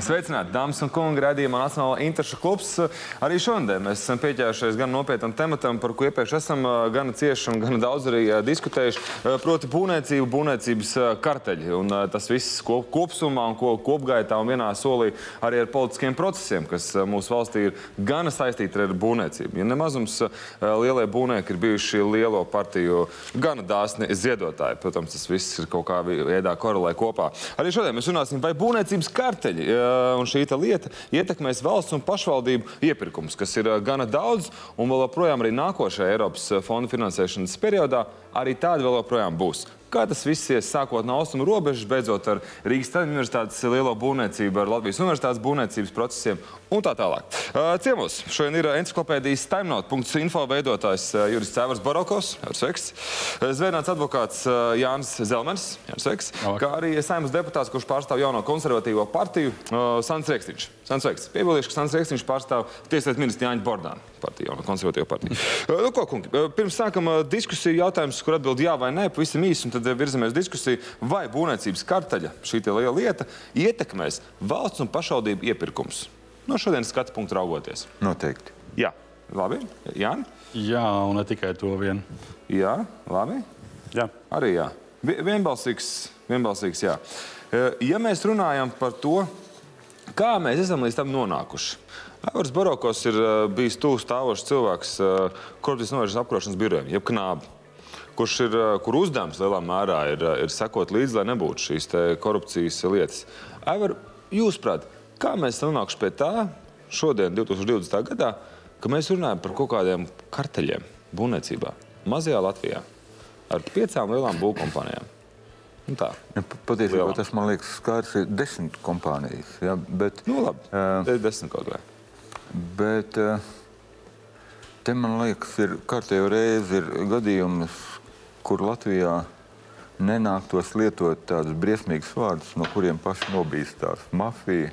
Sveicināti, dāmas un kungi, redzījumā Nacionāla interešu klubs. Arī šodien mēs esam pieķērušies gan nopietnam tematam, par ko iepriekš esam gan cieši un gan daudz arī diskutējuši, proti būvniecību, būvniecības karteļi. Un tas viss kop, kopsumā un ko, kopgaitā un vienā solī arī ar politiskiem procesiem, kas mūsu valstī ir gan saistīti ar būvniecību. Ja nemazums lielie būvnieki ir bijuši lielo partiju gan dāsni ziedotāji. Protams, tas viss ir kaut kā veidā korelē kopā. Arī šodien mēs runāsim, vai būvniecības karteļi karteļi. Un šī lieta ietekmēs valsts un pašvaldību iepirkums, kas ir gana daudz, un vēl joprojām arī nākošajā Eiropas fonda finansēšanas periodā arī tādi vēl joprojām būs. Kā tas viss ies sākot no austrumu robežas, beidzot ar Rīgas universitātes lielo būvniecību, ar Latvijas universitātes būvniecības procesiem un tā tālāk. Ciemos, šodien ir enciklopēdijas timenaut.info veidotājs Juris Cēvars Barokos, sveiks, zvērnāts advokāts Jānis Zelmens, sveiks, kā arī saimas deputāts, kurš pārstāv jauno konservatīvo partiju, Sants Rieksniņš. Sants Veiks. Piebildīšu, ka Sants Rieksniņš pārstāv tieslietu ministru Jāņu Bordānu partiju, jauno konservatīvo partiju. Nu, ko, kungi, pirms sākam diskusiju jautājums, kur atbild jā vai nē, pavisam īsi, un tad virzamies diskusiju, vai būvniecības kartaļa šī liela lieta ietekmēs valsts un pašvaldību iepirkums. No šodienas skatu punktu raugoties. Noteikti. Jā, labi. Jāni? Jā, un ne tikai to vien. Jā, labi. Jā. Arī jā. Vienbalsīgs, vienbalsīgs jā. Ja mēs runājam par to, kā mēs esam līdz tam nonākuši. Aivars Barokos ir bijis tūs stāvošs cilvēks korupcijas novēršanas apkarošanas birojiem, jeb knābu kurš ir, kur uzdevums lielā mērā ir, ir sekot līdzi, lai nebūtu šīs korupcijas lietas. Aivar, jūsuprāt, kā mēs nonākuši pie tā šodien, 2020. gadā, ka mēs runājam par kaut kādiem karteļiem būvniecībā, mazajā Latvijā, ar piecām lielām būvkompānijām? Nu tā. Ja, patiesībā tas man liekas skaidrs, ir desmit kompānijas. Ja, bet, nu labi, uh, desmit kaut vai. Bet uh, te man liekas, ir kārtējo reizi ir gadījums, kur Latvijā nenāktos lietot tādus briesmīgus vārdus, no kuriem paši nobīstās mafija,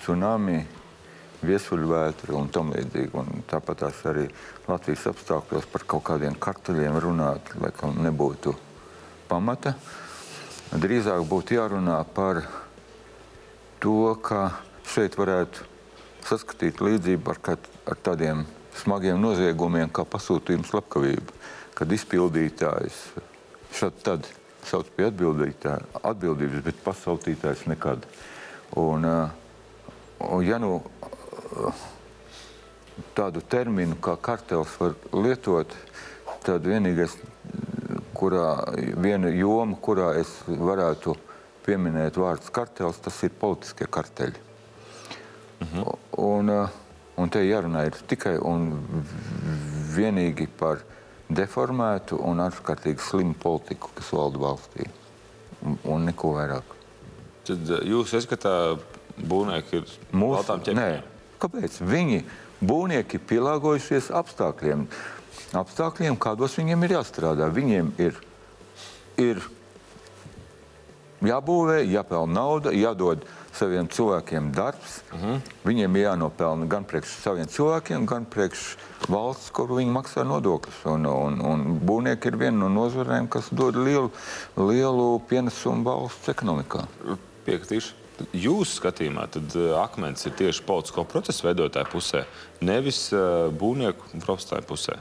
tsunami, viesuļvētra un tam līdzīgi. Un tāpat tās arī Latvijas apstākļos par kaut kādiem kartuļiem runāt, laikam nebūtu pamata. Drīzāk būtu jārunā par to, ka šeit varētu saskatīt līdzību ar, ar tādiem smagiem noziegumiem kā pasūtījuma slepkavība kad izpildītājs šad tad sauc pie atbildības, bet pasautītājs nekad. Un, un ja nu tādu terminu kā kartels var lietot, tad vienīgais, kurā, viena joma, kurā es varētu pieminēt vārds kartels, tas ir politiskie karteļi. Uh mhm. -huh. un, un te jārunā ir tikai un vienīgi par deformētu un ārkārtīgi slimu politiku, kas valda valstī. Un, un neko vairāk. Tad eh, jūs ieskatā būvnieki ir mūsu ķēniņi? Kāpēc? Viņi būvnieki pielāgojušies apstākļiem. Apstākļiem, kādos viņiem ir jāstrādā. Viņiem ir, ir jābūvē, jāpelna nauda, jādod saviem cilvēkiem darbs. Uh mhm. -huh. Viņiem jānopelna gan priekš saviem cilvēkiem, gan priekš valsts, kur viņi maksā nodokļus. Un, un, un būvnieki ir viena no nozarēm, kas dod lielu, lielu pienesumu valsts ekonomikā. Piekritīšu. Jūsu skatījumā tad uh, akmens ir tieši politisko procesu veidotāju pusē, nevis uh, būvnieku profesionāļu pusē.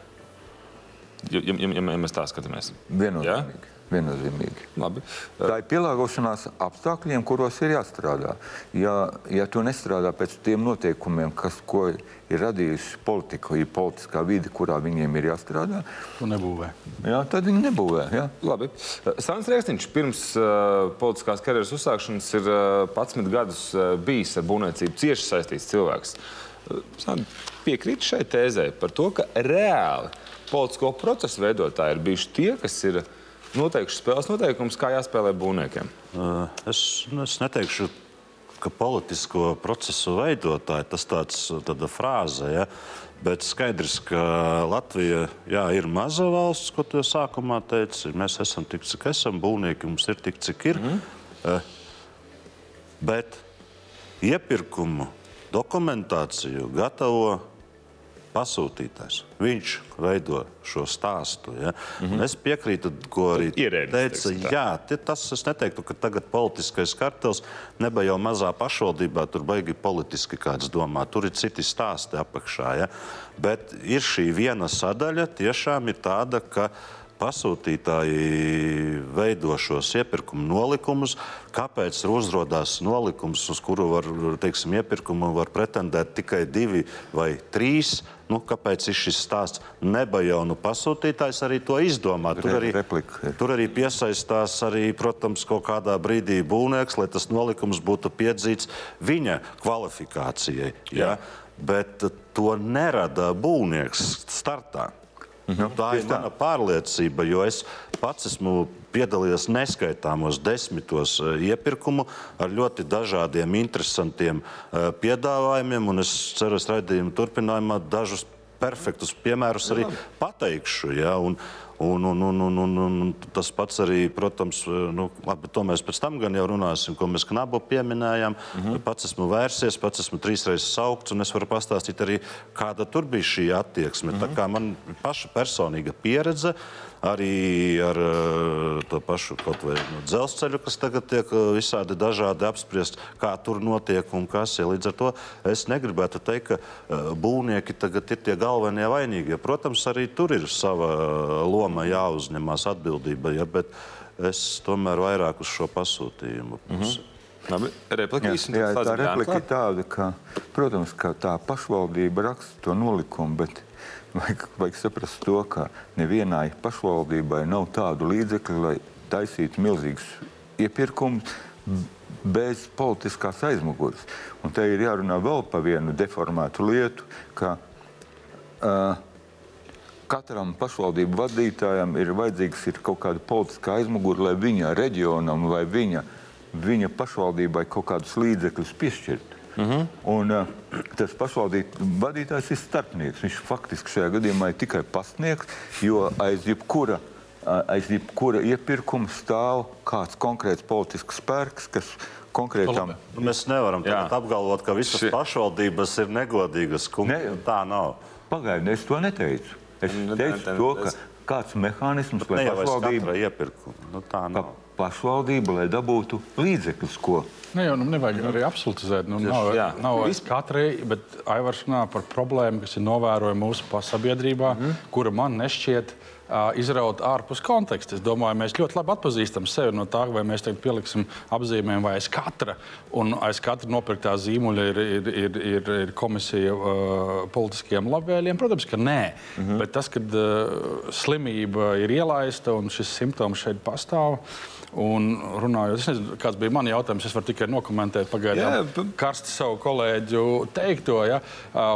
Ja, ja, ja, ja mēs tā skatāmies. Viennozīmīgi. Ja? Viennozīmīgi. Labi. Tā ir pielāgošanās apstākļiem, kuros ir jāstrādā. Ja, ja tu nestrādā pēc tiem noteikumiem, kas ir radījusi politika, ir politiskā vide, kurā viņiem ir jāstrādā, tu nebūvē. Jā, tad viņi nebūvē. Jā. Labi. Sāns Rēkstiņš pirms uh, politiskās karjeras uzsākšanas ir uh, 11 gadus uh, bijis ar būvniecību cieši saistīts cilvēks. Uh, piekrīt šai tēzē par to, ka reāli politisko procesu veidotāji ir bijuši tie, kas ir uh, noteikšu spēles noteikumus, kā jāspēlē būvniekiem? Es, es neteikšu, ka politisko procesu veidotāji tas tāds tāda frāze. Ja? Bet skaidrs, ka Latvija jā, ir maza valsts, ko tu sākumā teici. Mēs esam tik, cik esam, būvnieki mums ir tik, cik ir. Mm. Bet iepirkumu dokumentāciju gatavo pasūtītājs. Viņš veido šo stāstu. Ja? Mm -hmm. Es piekrītu, ko arī Ierēdnis, teica. teiksim. Jā, tie, tas es neteiktu, ka tagad politiskais kartels nebija jau mazā pašvaldībā, tur baigi politiski kāds domā. Tur ir citi stāsti apakšā. Ja? Bet ir šī viena sadaļa, tiešām ir tāda, ka pasūtītāji veido šos iepirkuma nolikumus. Kāpēc ir uzrādās nolikums, uz kuru var, teiksim, iepirkumu var pretendēt tikai divi vai trīs? Nu, kāpēc ir šis stāsts? Neba jau nu pasūtītājs arī to izdomā. Tur arī, replika tur arī piesaistās arī, protams, kaut kādā brīdī būvnieks, lai tas nolikums būtu piedzīts viņa kvalifikācijai. Ja? Bet to nerada būvnieks startā. Nu, tā ir tieši tā. mana pārliecība, jo es pats esmu piedalījies neskaitāmos desmitos eh, iepirkumu ar ļoti dažādiem, interesantiem eh, piedāvājumiem. un Es ceru, ka raidījuma turpinājumā dažus perfektus piemērus arī pateikšu. Ja? Un, Un, un, un, un, un, un tas pats arī, protams, nu, labi, to mēs pēc tam gan jau runāsim, ko mēs knabu pieminējām. Mm -hmm. Pats esmu vērsies, pats esmu trīs reizes saukts, un es varu pastāstīt arī, kāda tur bija šī attieksme. Mm -hmm. Tā kā man paša personīga pieredze arī ar eh, to pašu kaut vai no dzelzceļu, kas tagad tiek eh, visādi dažādi apspriest, kā tur notiek un kas ir. Līdz ar to es negribētu teikt, ka eh, būvnieki tagad ir tie galvenie vainīgie. Protams, arī tur ir sava loma jāuzņemās atbildība, ja, bet es tomēr vairāk uz šo pasūtījumu pusi. Mm -hmm. Labi, replika Jā, jā, tā replika ir tāda, ka, protams, ka tā pašvaldība raksta to nolikumu, bet vajag, vajag saprast to, ka nevienai pašvaldībai nav tādu līdzekļu, lai taisītu milzīgus iepirkumus bez politiskās aizmugures. Un te ir jārunā vēl par vienu deformētu lietu, ka uh, katram pašvaldību vadītājam ir vajadzīgs ir kaut kāda politiskā aizmugure, lai viņa reģionam vai viņa, viņa pašvaldībai kaut kādus līdzekļus piešķirtu. Uh -huh. Un, uh, tas pašvaldību vadītājs ir starpnieks. Viņš faktiski šajā gadījumā ir tikai pastnieks, jo aiz jebkura, uh, aiz jebkura iepirkuma stāv kāds konkrēts politisks spēks, kas konkrētam Labi. Nu, Mēs nevaram apgalvot, ka visas Šie- pašvaldības ir negodīgas. Kungi, Ne. Tā nav. Pagaidiet, es to neteicu. Es Nu, teicu tā- tā- to, ka tas- kāds mehānisms, Ne lai pašvaldība iepirkuma. Nu, tā nav. pašvaldība, lai dabūtu līdzekļus, ko Ne, jau, nu, nevajag arī absolutizēt. Nu, nav jā. nav vairs katrai, bet Aivars runā par problēmu, kas ir novērojama mūsu sabiedrībā, mm -hmm. kura man nešķiet uh, izraut ārpus konteksta. Es domāju, mēs ļoti labi atpazīstam sevi no tā, vai mēs tagad pieliksim apzīmējumu vai aiz katra, un aiz katra nopirktā zīmuļa ir, ir, ir, ir, ir komisija uh, politiskiem labvēliem. Protams, ka nē. Mm -hmm. Bet tas, kad uh, slimība ir ielaista un šis simptoms šeit pastāv. Un runājot, es nezinu, kāds bija mans jautājums. Es varu tikai nokomentēt, pagaidām, Jā, pa- karsti savu kolēģu teikto, ja,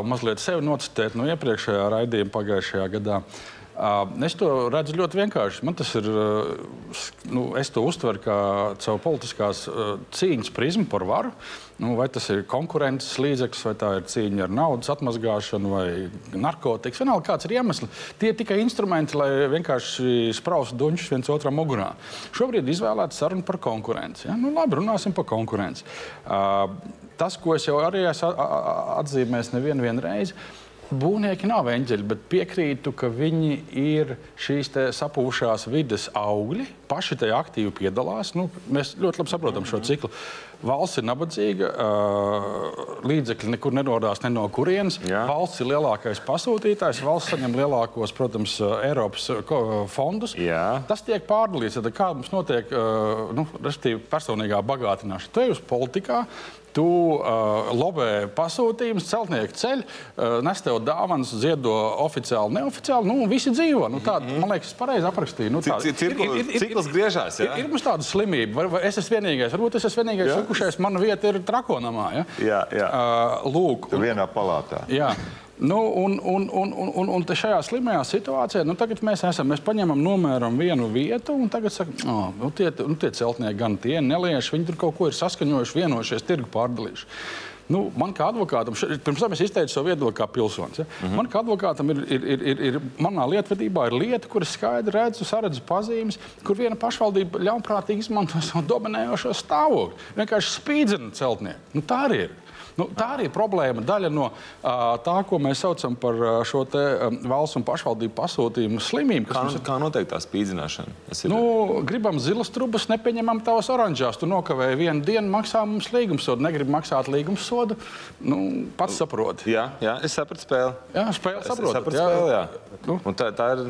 mazliet sevi nocitēt no iepriekšējā raidījuma pagājušajā gadā. Uh, Es to redzu ļoti vienkārši. Man tas ir, nu, es to uztveru kā savu politiskās cīņas prizmu par varu. Nu, vai tas ir konkurences līdzeklis, vai tā ir cīņa ar naudas atmazgāšanu, vai narkotikas. Vienalga, kāds ir iemesls. Tie ir tikai instrumenti, lai vienkārši spraustu duņus viens otram mugurā. Šobrīd izvēlēta saruna par konkurenci. Ja? Nu, labi, runāsim par konkurenci. Uh, tas, ko es jau arī esmu atzīmējis nevienu vienu reizi. Būvnieki nav eņģeļi, bet piekrītu, ka viņi ir šīs te sapūšās vidas augļi. Paši tajā aktīvi piedalās. Nu, mēs ļoti labi saprotam šo ciklu. Valsts ir nabadzīga, līdzekļi nekur nerodās ne no kurienes. Jā. Valsts ir lielākais pasūtītājs. Valsts saņem lielākos, protams, Eiropas fondus. Jā. Tas tiek pārdalīts. Kā mums notiek nu, personīgā bagātināšana? Tu ej uz politikā. Tu uh, lobē pasūtījumus, celtnieki ceļ, uh, nes tev dāvanas, ziedo oficiāli, neoficiāli. Nu, un visi dzīvo. Nu, tā, Man liekas, es pareizi aprakstīju. Nu, tā- Ci- ci- cirkul- cikls griežās, jā? Ir, ir mums tāda slimība, vai, vai es esmu vienīgais. Varbūt es esmu vienīgais, Jā. kurš mana vieta ir trakonamā. Ja? Jā, jā. Uh, lūk, un- vienā palātā. Jā. Nu, un, un, un, un, un, šajā slimajā situācijā, nu, mēs esam, mēs paņemam, nomēram vienu vietu, un tagad sakām, oh, nu, tie, nu, tie celtnieki gan tie nelieši, viņi tur kaut ko ir saskaņojuši, vienojušies, tirgu pārdalījuši. Nu, man kā advokātam, še- pirms tam es izteicu savu viedokli kā pilsonis. Ja? Uh -huh. Man kā advokātam ir, ir, ir, ir, ir manā lietvedībā ir lieta, kuras skaidri redzu, saredzu pazīmes, kur viena pašvaldība ļaunprātīgi izmanto savu dominējošo stāvokli. Vienkārši spīdzina celtnieku. Nu, tā arī ir. Nu, tā arī ir problēma. Daļa no uh, tā, ko mēs saucam par uh, šo te, um, valsts un pašvaldību pasūtījumu slimību. Kā, mums... kā notiek tā spīdzināšana? Nu, gribam zilas trubas, nepieņemam tavas oranžās. Tu nokavēji vienu dienu, maksā mums līgumsodu. Negribu maksāt līgumsodu. Nu, pats saproti. Jā, jā, es sapratu spēli. Jā, spēle saprotu. Sapratu spēli, jā. Nu. Un tā, tā ir.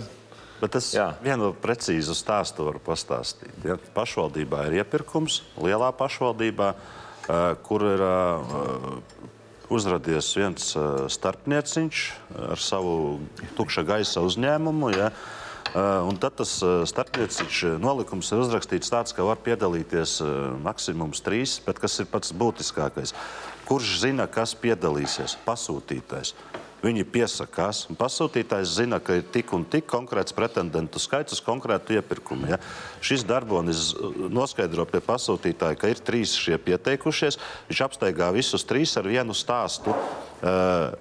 Bet es Jā. vienu precīzu stāstu varu pastāstīt. Ja? Pašvaldībā ir iepirkums, lielā pašvaldībā, uh, kur ir uh, uzrādījies viens uh, starpnieciņš ar savu tukša gaisa uzņēmumu. Ja? Un tad tas starpnieciņš nolikums ir uzrakstīts tāds, ka var piedalīties maksimums trīs, bet kas ir pats būtiskākais? Kurš zina, kas piedalīsies? Pasūtītais. Viņi piesakās, pasūtītājs zina, ka ir tik un tik konkrēts pretendentu skaits uz konkrētu iepirkumu. Ja? Šis darbonis noskaidro pie pasūtītāja, ka ir trīs šie pieteikušies. Viņš apsteigā visus trīs ar vienu stāstu, uh,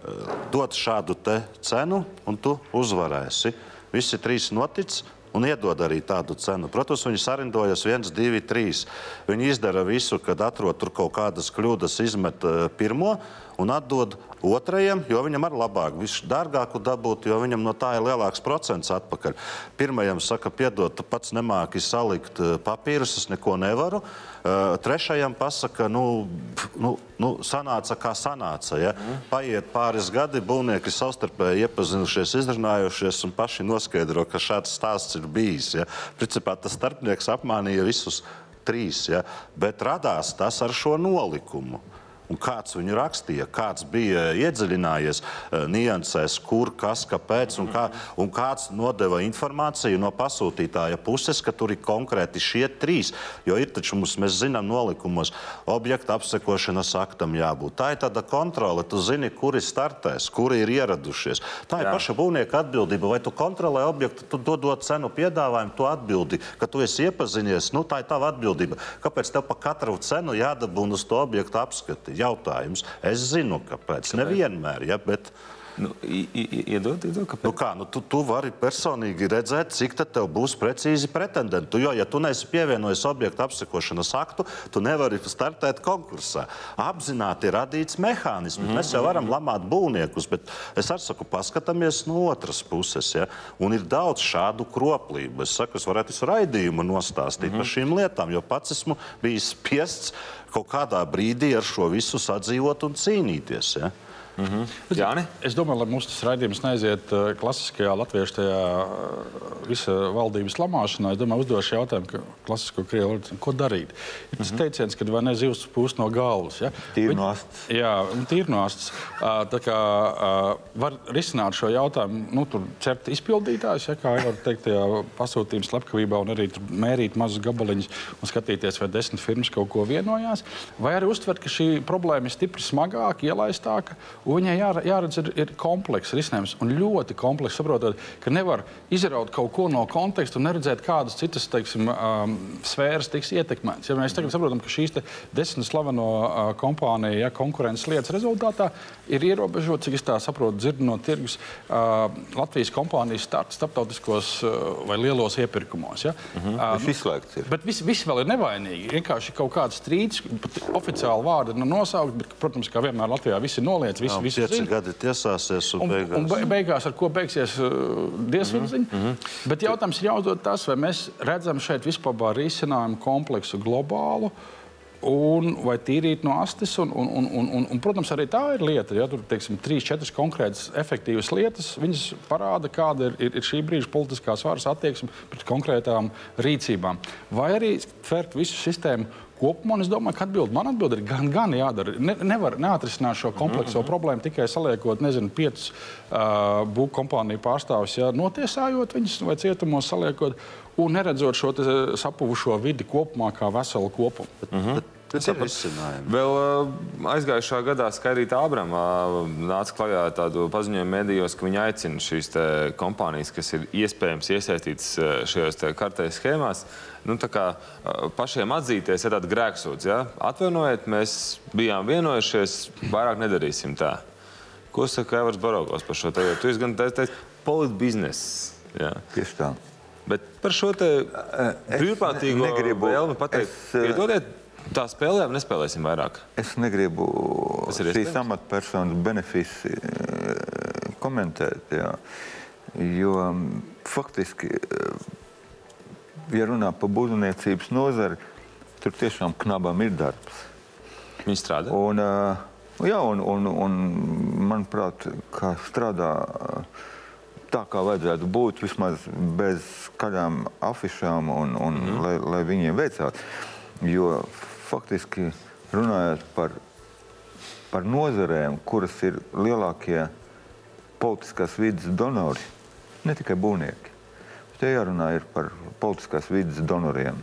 dot šādu cenu, un tu uzvarēsi. Visi trīs notic, un iedod arī tādu cenu. Protams, viņi sarindojas viens, divi, trīs. Viņi izdara visu, kad atrod tur kaut kādas kļūdas, izmet uh, pirmo un atdod otrajam, jo viņam ir labāk. Viņš dārgāku dabūt, jo viņam no tā ir lielāks procents atpakaļ. Pirmajam saka, piedod, tu pats nemāki salikt eh, papīrus, es neko nevaru. Uh, trešajam pasaka, nu, nu, nu, sanāca kā sanāca. Ja? Mm. Paiet pāris gadi, būvnieki savstarpēji iepazinušies, izrunājušies un paši noskaidro, ka šāds stāsts ir bijis. Ja? Principā tas starpnieks apmānīja visus trīs, ja? bet radās tas ar šo nolikumu un kāds viņu rakstīja, kāds bija iedziļinājies uh, niansēs, kur, kas, kāpēc, un, kā, un kāds nodeva informāciju no pasūtītāja puses, ka tur ir konkrēti šie trīs. Jo ir taču mums, mēs zinām, nolikumos objekta apsekošanas aktam jābūt. Tā ir tāda kontrole, tu zini, kuri startēs, kuri ir ieradušies. Tā ir Jā. paša būvnieka atbildība. Vai tu kontrolē objektu, tu dodot cenu piedāvājumu, tu atbildi, ka tu esi iepazinies. Nu, tā ir tava atbildība. Kāpēc tev par katru cenu jādabūna uz to objektu apskati? Jautājums. Es zinu, kāpēc. kāpēc? Nevienmēr, ja, bet. Nu, iedod, iedod, kāpēc? Nu kā, nu, tu, tu vari personīgi redzēt, cik tev būs precīzi pretendenti. Jo, ja tu neesi pievienojis objektu apsekošanas aktu, tu nevari startēt konkursā. Apzināti radīts mehānisms. Mm -hmm. Mēs jau varam lamāt būvniekus, bet es arī saku, paskatāmies no otras puses. Ja? Un ir daudz šādu kroplību. Es saku, es varētu visu raidījumu nostāstīt mm -hmm. par šīm lietām, jo pats esmu bijis spiests kaut kādā brīdī ar šo visu sadzīvot un cīnīties. Ja? Mm -hmm. Jā, ne? Es domāju, lai mūsu raidījums neaiziet uh, klasiskajā latviešu tajā uh, visa valdības lamāšanā. Es domāju, uzdošu jautājumu, ka klasisko krievu valodu, ko darīt. Ir tas mm -hmm. teiciens, ka vai ne zivs pūst no galvas. Ja? Tīri no astes. Jā, tīri no astes. Uh, tā kā var risināt šo jautājumu, nu, tur cept izpildītājs, ja, kā var teikt, tajā pasūtījuma slepkavībā un arī mērīt mazus gabaliņus un skatīties, vai desmit firmas kaut ko vienojās. Vai arī uztvert, ka šī problēma ir stipri smagāka, ielaistāka Viņai jā, jāredz, ir, ir komplekss risinājums un ļoti komplekss. Saprotot, ka nevar izraut kaut ko no konteksta un neredzēt, kādas citas teiksim, um, sfēras tiks ietekmētas. Ja mēs tagad saprotam, ka šīs desmit slaveno uh, kompāniju ja, konkurences lietas rezultātā ir ierobežota, cik es tā saprotu, dzirdu no tirgus uh, Latvijas kompānijas starta starptautiskos uh, vai lielos iepirkumos. Ja. Mm -hmm. uh, tas izslēgts ir. Bet visi, visi vēl ir nevainīgi. Vienkārši kaut kāds strīds, oficiāli vārdi nav nosaukt, bet, protams, kā vienmēr Latvijā visi noliec. Visi visi, visi pieci gadi tiesāsies un, un beigās. Un beigās ar ko beigsies uh, diezgan. Mm -hmm. Bet jautājums ir jāuzdod tas, vai mēs redzam šeit vispār risinājumu kompleksu globālu. Un, vai tīrīt no astes. Un, un, un, un, un, un, protams, arī tā ir lieta. Ja tur ir trīs, četras konkrētas, efektīvas lietas, viņas parāda, kāda ir, ir, ir šī brīža politiskās varas attieksme pret konkrētām rīcībām. Vai arī tvērt visu sistēmu kopumā. Es domāju, ka atbild, man atbild ir gan, gan jādara. Ne, nevar neatrisināt šo komplekso mm -hmm. problēmu tikai saliekot, nezinu, piecus uh, būvkompāniju pārstāvjus, ja, notiesājot viņus vai cietumos saliekot un neredzot šo sapuvušo vidi kopumā kā veselu kopumu. Mm -hmm. Bet, Tas ir izcinājums. Vēl aizgājušā gadā Skaidrīta Abrama nāca klajā tādu paziņojumu medijos, ka viņi aicina šīs kompānijas, kas ir iespējams iesaistītas šajos kartēs schēmās, nu, kā, pašiem atzīties, ir tāds grēksūds. Ja? Atvainojiet, mēs bijām vienojušies, vairāk nedarīsim tā. Ko saka Evers Barokovs par šo te? Tu esi gan politbizness. Tieši tā. Bet par šo te brīvprātīgo vēlmi pateikt, es, piedodiet, Tā spēlējām, nespēlēsim vairāk. Es negribu šīs amatpersonas benefici eh, komentēt, jā. jo mm, faktiski, eh, ja runā par būvniecības nozari, tur tiešām knabam ir darbs. Viņi strādā. Un, eh, jā, un, un, un manuprāt, kā strādā tā, kā vajadzētu būt, vismaz bez kādām afišām, un, un mm. lai, lai viņiem veicās. Jo faktiski runājot par, par nozarēm, kuras ir lielākie politiskās vidas donori, ne tikai būvnieki. Te jārunā ir par politiskās vidas donoriem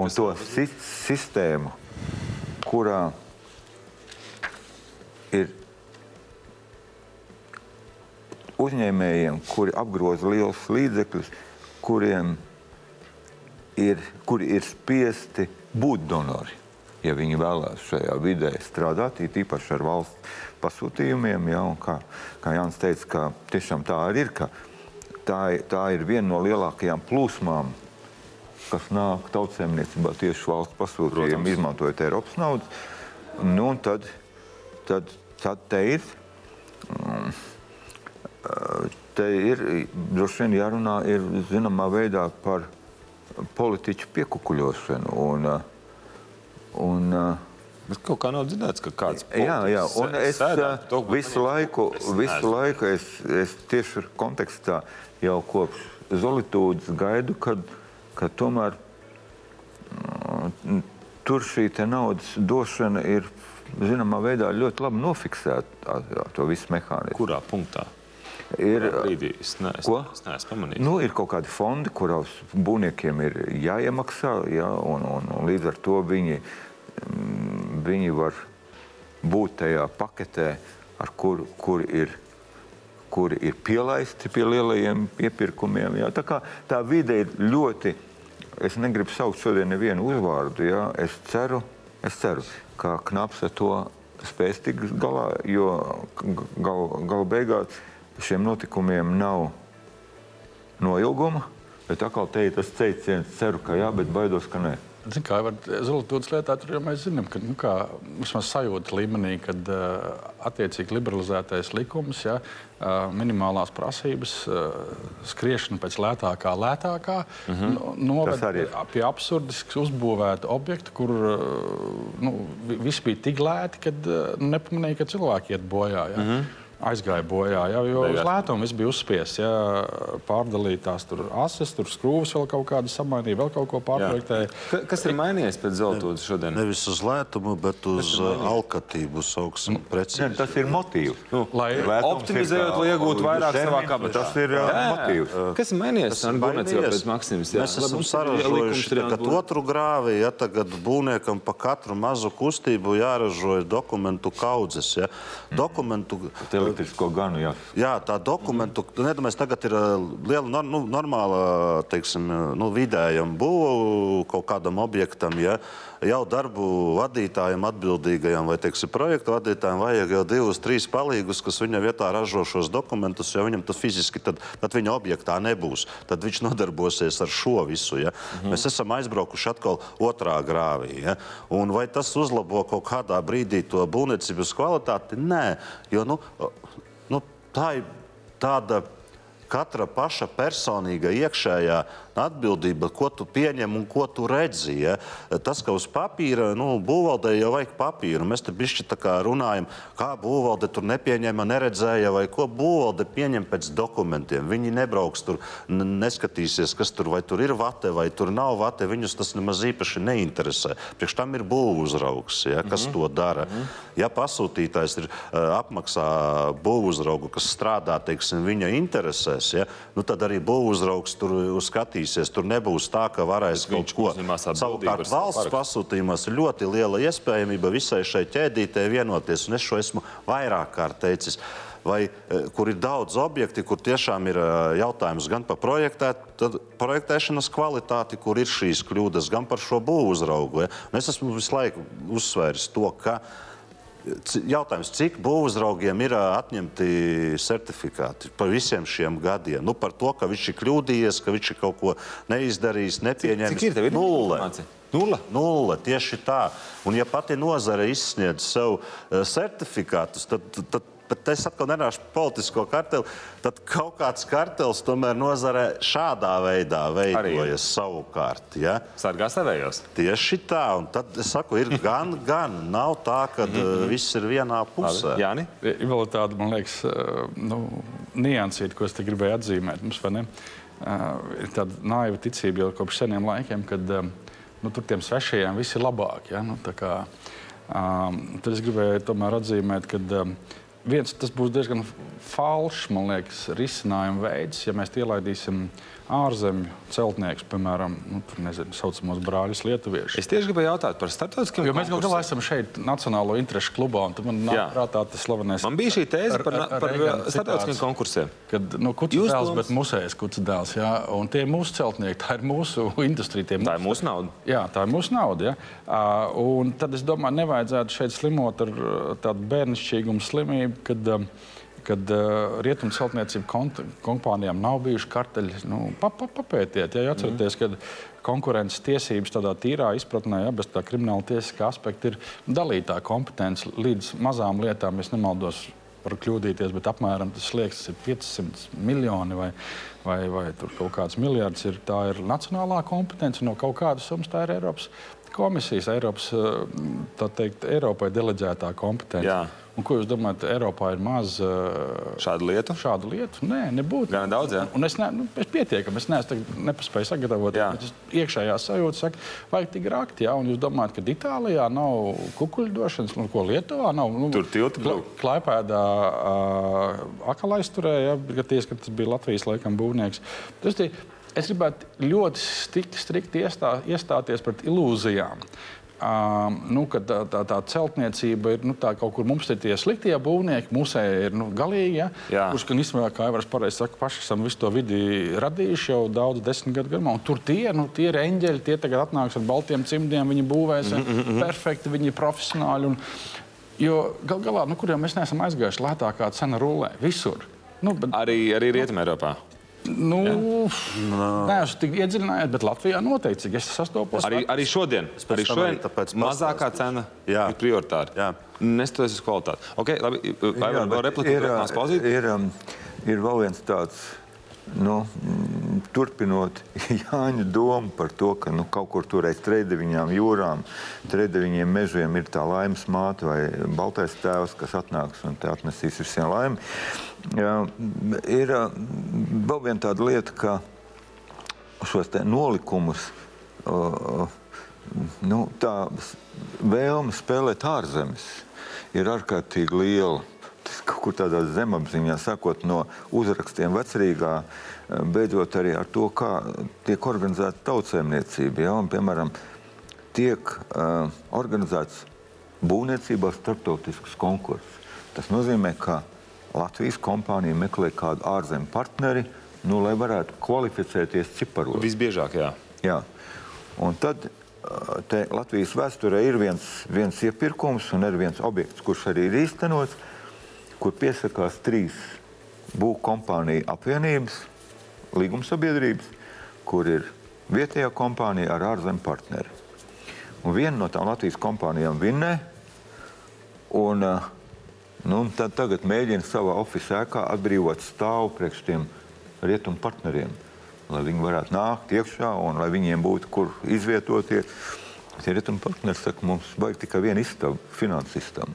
un to si sistēmu, kurā ir uzņēmējiem, kuri apgroza lielus līdzekļus, kuriem ir, kuri ir spiesti būt donori. Ja viņi vēlās šajā vidē strādāt, it īpaši ar valsts pasūtījumiem, ja, kā, kā Jānis teica, ka tiešām tā arī ir, ka tā, ir- tā ir viena no lielākajām plūsmām, kas nāk tautsēmniecībā tieši valsts pasūtījumiem, izmantojot Eiropas naudas. Nu, tad, tad, tad te ir mm, Te ir droši vien jārunā ir, zināmā veidā par politiķu piekukuļošanu. Un, un, Bet kaut kā nav dzirdēts, ka kāds jā, jā, un es uh, to, visu laiku, Es visu laiku es, es tieši kontekstā jau kopš Zolītūdas gaidu, kad, kad tomēr mm, tur šī naudas došana ir zināmā veidā ļoti labi nofiksēta, to visu mehānismu. Kurā punktā? Ir, brīdī? Es, ne, es, Ko? es neesmu pamanījis. Nu, ir kaut kādi fondi, kuros būvniekiem ir jāiemaksā, ja, un, un, un līdz ar to viņi, mm, viņi var būt tajā paketē, ar kuru kur ir, kuri ir pielaisti pie lielajiem iepirkumiem. Ja. Tā, kā, tā vide ir ļoti, es negribu saukt šodien nevienu uzvārdu, ja. es, ceru, es ceru, ka Knaps ar to spēs tikt galā, jo gal, gal beigās šiem notikumiem nav noilguma. Bet atkal te ir tas teiciens, ceru, ka jā, bet baidos, ka nē. Zin, kā var Zelotūdas lietā, tur jau mēs zinām, ka nu, kā, vismaz sajūta līmenī, kad uh, attiecīgi liberalizētais likums, ja, uh, minimālās prasības, uh, skriešana pēc lētākā, lētākā, mm -hmm. no, arī noved pie absurdisks uzbūvēta objekta, kur uh, nu, vi- viss bija tik lēti, ka uh, nepamanīja, ka cilvēki iet bojā. Ja. Mm -hmm. Aizgāja bojā, ja, jo uz lētumu viss bija uzspiests. Ja, pārdalītās tur ases, tur skrūves vēl kaut kādas samainīja, vēl kaut ko pārprojektēja. Ka, kas ir mainījies pēc zeltūdas šodien? Nevis uz lētumu, bet uz uh, alkatību sauksim Nē, precīzi. tas ir motīvs. Nu, Lai Lētums optimizējot, lai iegūtu vairāk savā kabatā. Tas ir jā, motīvs. Kas ir mainījies būvniecību mainījies. pēc Maksimas? Jā, Mēs Lai esam saražojuši tagad otru grāvi, ja tagad būvniekam pa katru mazu kustību jāražo dokumentu kaudzes. Ja. Dokumentu, Elektrisko ganu, jā. jā, tā dokumentu, mm. nedomājies, tagad ir ā, liela, nor, nu, normāla, teiksim, nu, vidējam būvu kaut kādam objektam, ja. Jau darbu vadītājiem, atbildīgajam vai, teiksim, projektu vadītājiem vajag jau divus, trīs palīgus, kas viņa vietā ražo šos dokumentus, jo viņam tas fiziski tad, tad viņa objektā nebūs. Tad viņš nodarbosies ar šo visu. Ja? -hmm. Mēs esam aizbraukuši atkal otrā grāvī. Ja? Un vai tas uzlabo kaut kādā brīdī to būvniecības kvalitāti? Nē, jo nu, nu, tā ir tāda katra paša personīga iekšējā atbildība, ko tu pieņem un ko tu redzi. Ja? Tas, ka uz papīra, nu, būvvaldē jau vajag papīru. Mēs te bišķi tā kā runājam, kā būvvalde tur nepieņēma, neredzēja, vai ko būvvalde pieņem pēc dokumentiem. Viņi nebrauks tur, neskatīsies, kas tur, vai tur ir vate, vai tur nav vate. Viņus tas nemaz īpaši neinteresē. Priekš tam ir būvuzraugs, ja, kas mm -hmm. to dara. Mm -hmm. Ja pasūtītājs ir uh, apmaksā būvuzraugu, kas strādā teiksim, viņa interesēs, ja, nu, tad arī būvuzraugs tur skatīsies. Tur nebūs tā, ka varēs kaut viņš ko uzņemās atbildību Savukārt valsts pasūtījumos ir ļoti liela iespējamība visai šai ķēdītei vienoties. Un es šo esmu vairāk kārt teicis. Vai, eh, kur ir daudz objekti, kur tiešām ir eh, jautājums gan par projektē, projektēšanas kvalitāti, kur ir šīs kļūdas, gan par šo būvuzraugu. Ja? Un Es esmu visu laiku uzsvēris to, ka Jautājums, cik būvuzraugiem ir atņemti certifikāti par visiem šiem gadiem? Nu, par to, ka viņš ir kļūdījies, ka viņš ir kaut ko neizdarījis, nepieņēmis. Cik ir tev ir Nulle. Nulle. Nulle, tieši tā. Un ja pati nozare izsniedz sev certifikātus, tad, tad bet es atkal nenāšu politisko karteli, tad kaut kāds kartels tomēr nozarē šādā veidā veidojas savukārt. Ja? Sargā savējos. Tieši tā, un tad es saku, ir gan, gan. Nav tā, ka uh, viss ir vienā pusē. Jāni? Ir vēl tāda, man liekas, eh, nu, niansīta, ko es te gribēju atzīmēt. Mums, vai ne, eh, ir tāda naiva ticība jau kopš seniem laikiem, kad eh, nu, tur tiem svešajiem viss ir labāk. Ja? Nu, tā kā, um, tad es gribēju tomēr atzīmēt, ka um, viens tas būs diezgan falšs, man liekas, risinājuma veids, ja mēs ielaidīsim ārzemju celtniekus, piemēram, nu, tur nezinu, saucamos brāļus lietuviešus. Es tieši gribēju jautāt par starptautiskiem Jo mēs gal galā esam šeit Nacionālo interešu klubā, un man nāk Jā. prātā tas slavenais. Man bija šī tēze Ar- par, ar- ar par starptautiskiem konkursiem. Kad nu, kuts Jūs dēls, bet musējas kuts dēls, jā, un tie ir mūsu celtnieki, tā ir mūsu industrija. tie Tā ir mūsu nauda. Jā, tā ir mūsu nauda. Ja? Uh, un tad es domāju, nevajadzētu šeit slimot ar tādu bērnišķīgumu slimību, kad, um, kad uh, rietumu celtniecību kompānijām nav bijuši karteļi. Nu, pa, pa, papētiet, ja atcerieties, mm. ka konkurences tiesības tādā tīrā izpratnē, ja, bez tā krimināla tiesiskā aspekta, ir dalītā kompetence līdz mazām lietām, es nemaldos. Var kļūdīties, bet apmēram tas slieksnis ir 500 miljoni vai, vai, vai kaut kāds miljards. Ir, tā ir nacionālā kompetence, no kaut kādas summas tā ir Eiropas komisijas, Eiropas, eh, teikt, Eiropai deleģētā kompetence. Jā. Un ko jūs domājat, Eiropā ir maz uh, Šādu lietu. šādu lietu? Nē, nebūtu. Gana daudz, jā. Un es, ne, nu, es pietiekami, es neesmu nepaspēju sagatavot. Jā. bet es Iekšējā sajūta saka, vajag tik rakt, jā. Un jūs domājat, ka Itālijā nav kukuļdošanas, nu, ko Lietuvā nav? Nu, Tur tilti būtu. Klaipēdā uh, akalais turēja, ja, ties, ka tas bija Latvijas laikam būvnieks. Tas, tie, es gribētu ļoti strikti, strikti iestā, iestāties pret ilūzijām. Um, nu, ka tā, tā, tā celtniecība ir nu, tā, kaut kur mums ir tie sliktie būvnieki, mūsē ir nu, galīgi. Ja, kurš gan īstenībā, kā jau pareizi saka, paši esam visu to vidi radījuši jau daudz desmit gadu garumā. Un Tur tie, nu, tie ir eņģeļi, tie tagad atnāks ar baltiem cimdiem, viņi būvēs mm -hmm. perfekti, viņi ir profesionāli. Un, jo gal galā, nu, kur jau mēs neesam aizgājuši, lētākā cena rulē visur. Nu, bet, Arī, arī Rietumē Eiropā. Nu, nē, es tik iedziļinājos, bet Latvijā noteikti, es sastopos. Arī, arī šodien, arī šodien tāpēc mazākā pastāstīju. cena Jā. ir prioritāra. Jā. Nestoties uz kvalitāti. Okay, labi, vai Jā, vēl bet replika ir, ir, um, ir vēl viens tāds, nu, turpinot Jāņa domu par to, ka nu, kaut kur tur aiz trešdeviņām jūrām, trešdeviņiem mežiem ir tā laimes māte vai baltais tēvs, kas atnāks un atnesīs visiem laimi. Jā, ir vēl viena tāda lieta, ka šos nolikumus, uh, nu, tā vēlme spēlēt ārzemes ir ārkārtīgi liela. Tas kaut kur tādā zemapziņā, sakot no uzrakstiem vecrīgā, eh, beidzot arī ar to, kā tiek organizēta tautsēmniecība. Ja? Un, piemēram, tiek uh, organizēts būvniecībā starptautisks konkurss. Tas nozīmē, ka Latvijas kompānija meklē kādu ārzemju partneri, nu, lai varētu kvalificēties ciparos. Visbiežāk, jā. Jā. Un tad ā, te Latvijas vēsturē ir viens, viens iepirkums un ir viens objekts, kurš arī ir īstenots, kur piesakās trīs būvkompāniju apvienības, līgumsabiedrības, kur ir vietējā kompānija ar ārzemju partneri. Un viena no tām Latvijas kompānijām vinnē, un ā, nu, tad tagad mēģina savā oficiālā ēkā atbrīvot stāvu priekš tiem rietumu partneriem, lai viņi varētu nākt iekšā un lai viņiem būtu kur izvietoties. Tie rietumu partneri saka, mums vajag tikai vienu istabu, finanses istabu.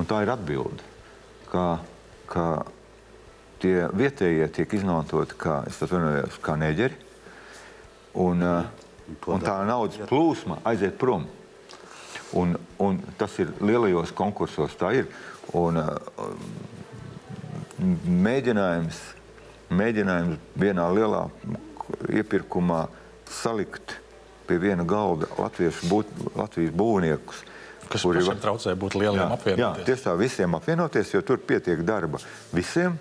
Un tā ir atbilde, ka, ka tie vietējie tiek izmantoti kā, es atvainojos, kā neģeri, un, uh, un tā naudas plūsma aiziet prom. Un, un tas ir lielajos konkursos, tā ir. Un, uh, mēģinājums, mēģinājums vienā lielā iepirkumā salikt pie viena galda latviešu būt, Latvijas būvniekus. Kas pašam var- traucē būt lieliem Jā, jā, apvienoties. tieši tā, visiem apvienoties, jo tur pietiek darba visiem.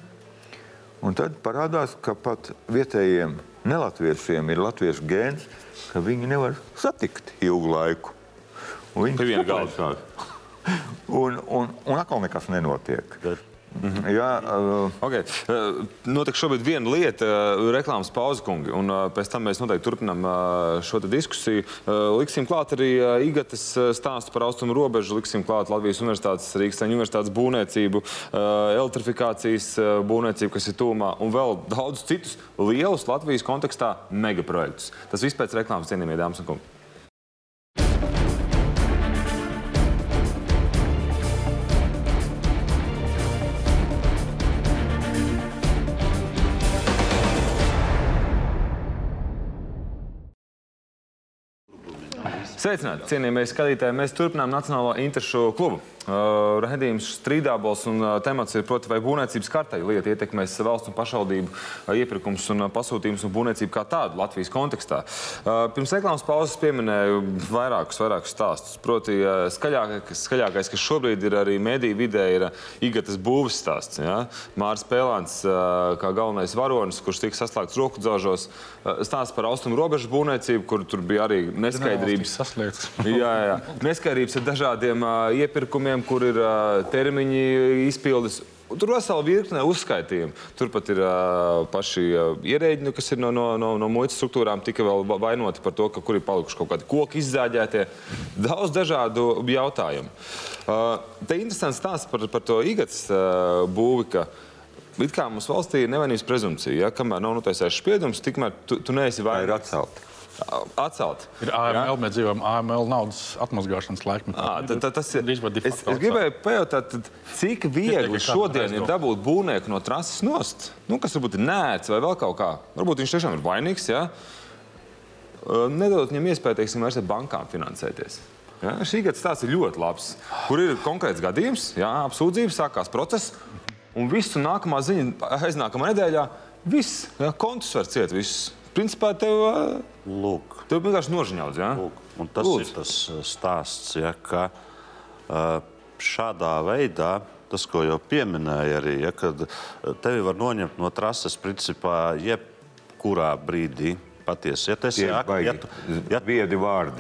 Un tad parādās, ka pat vietējiem nelatviešiem ir latviešu gēns, ka viņi nevar satikt ilgu laiku. Un Viņi kopā galda. sāk. un, un, un atkal nekas nenotiek. Bet- Jā, uh, Okay. Uh, Notiek šobrīd viena lieta, uh, reklāmas pauze, kungi, un pēc tam mēs noteikti turpinām šo diskusiju. Liksim klāt arī Igates stāstu par austrumu robežu, liksim klāt Latvijas Universitātes, Rīgas Universitātes būvniecību, elektrifikācijas būvniecību, kas ir tūmā, un vēl daudz citus lielus Latvijas kontekstā megaprojektus. Tas viss pēc reklāmas, cienījamie dāmas un kungi. Sveicināti, cienījamie skatītāji. Mēs turpinām Nacionālo interešu klubu. Uh, Redījums strīdābols un uh, temats ir, proti, vai būvniecības kārtai lieta ietekmēs valsts un pašvaldību uh, iepirkums un pasūtījums un būvniecību kā tādu Latvijas kontekstā. Pirms reklāmas pauzes pieminēju vairākus, vairākus stāstus. Proti, skaļākais, skaļākais, kas šobrīd ir arī mediju vidē, ir Igatas būves stāsts. Ja? Mārs Pēlāns, kā galvenais varonis, kurš tika saslēgts roku dzaužos, uh, stāsts par austrumu robežu būvniecību, kur tur bija arī neskaidrības. Saslēgts. Jā, jā. Neskaidrības ar dažādiem uh, iepirkumiem, kur ir termiņi izpildes. Tur vesela virkne uzskaitījumu. Turpat ir uh, paši uh, ierēģi, kas ir no, no, no, no muitas struktūrām, tika vēl va- vainoti par to, ka kur ir palikuši kaut kādi koki izzāģētie. Daudz dažādu jautājumu. Uh, te interesants stāsts par, par to īgatas uh, būvi, ka it kā mums valstī ir nevainības prezumcija. Ja? Kamēr nav notiesāts spriedums, tikmēr tu, tu neesi tā ir vainīgs. atcelta. Atcelt. Ir AML, mēs dzīvojam AML naudas atmazgāšanas laikmetā. Tad, tad tas ir. Es, es gribēju pajautāt, tad, cik viegli Pietiek, ka šodien ir dabūt būvnieku no trases nost? Nu, kas varbūt ir nērts vai vēl kaut kā. Varbūt viņš tiešām ir vainīgs. Ja? Nedodot viņam iespēju, teiksim, vairs ar bankām finansēties. Ja? Šī gada stāsts ir ļoti labs. Kur ir konkrēts gadījums, jā, apsūdzības, sākās process, un viss un nākamā ziņa aiznākamā nedēļā, viss, ja? kontus var ciet, viss. Principā tev, Lūk, tev vienkārši nožņauts. Ja? lūk. Un tas Lūdzu. ir tas stāsts, ja, ka šādā veidā. Tas, ko jau pieminēja arī, ja, kad tevi var noņemt no trases, principā, jebkurā brīdī. Patiesi, ja tu esi, Tie ir ak- baigi ja tu, ja,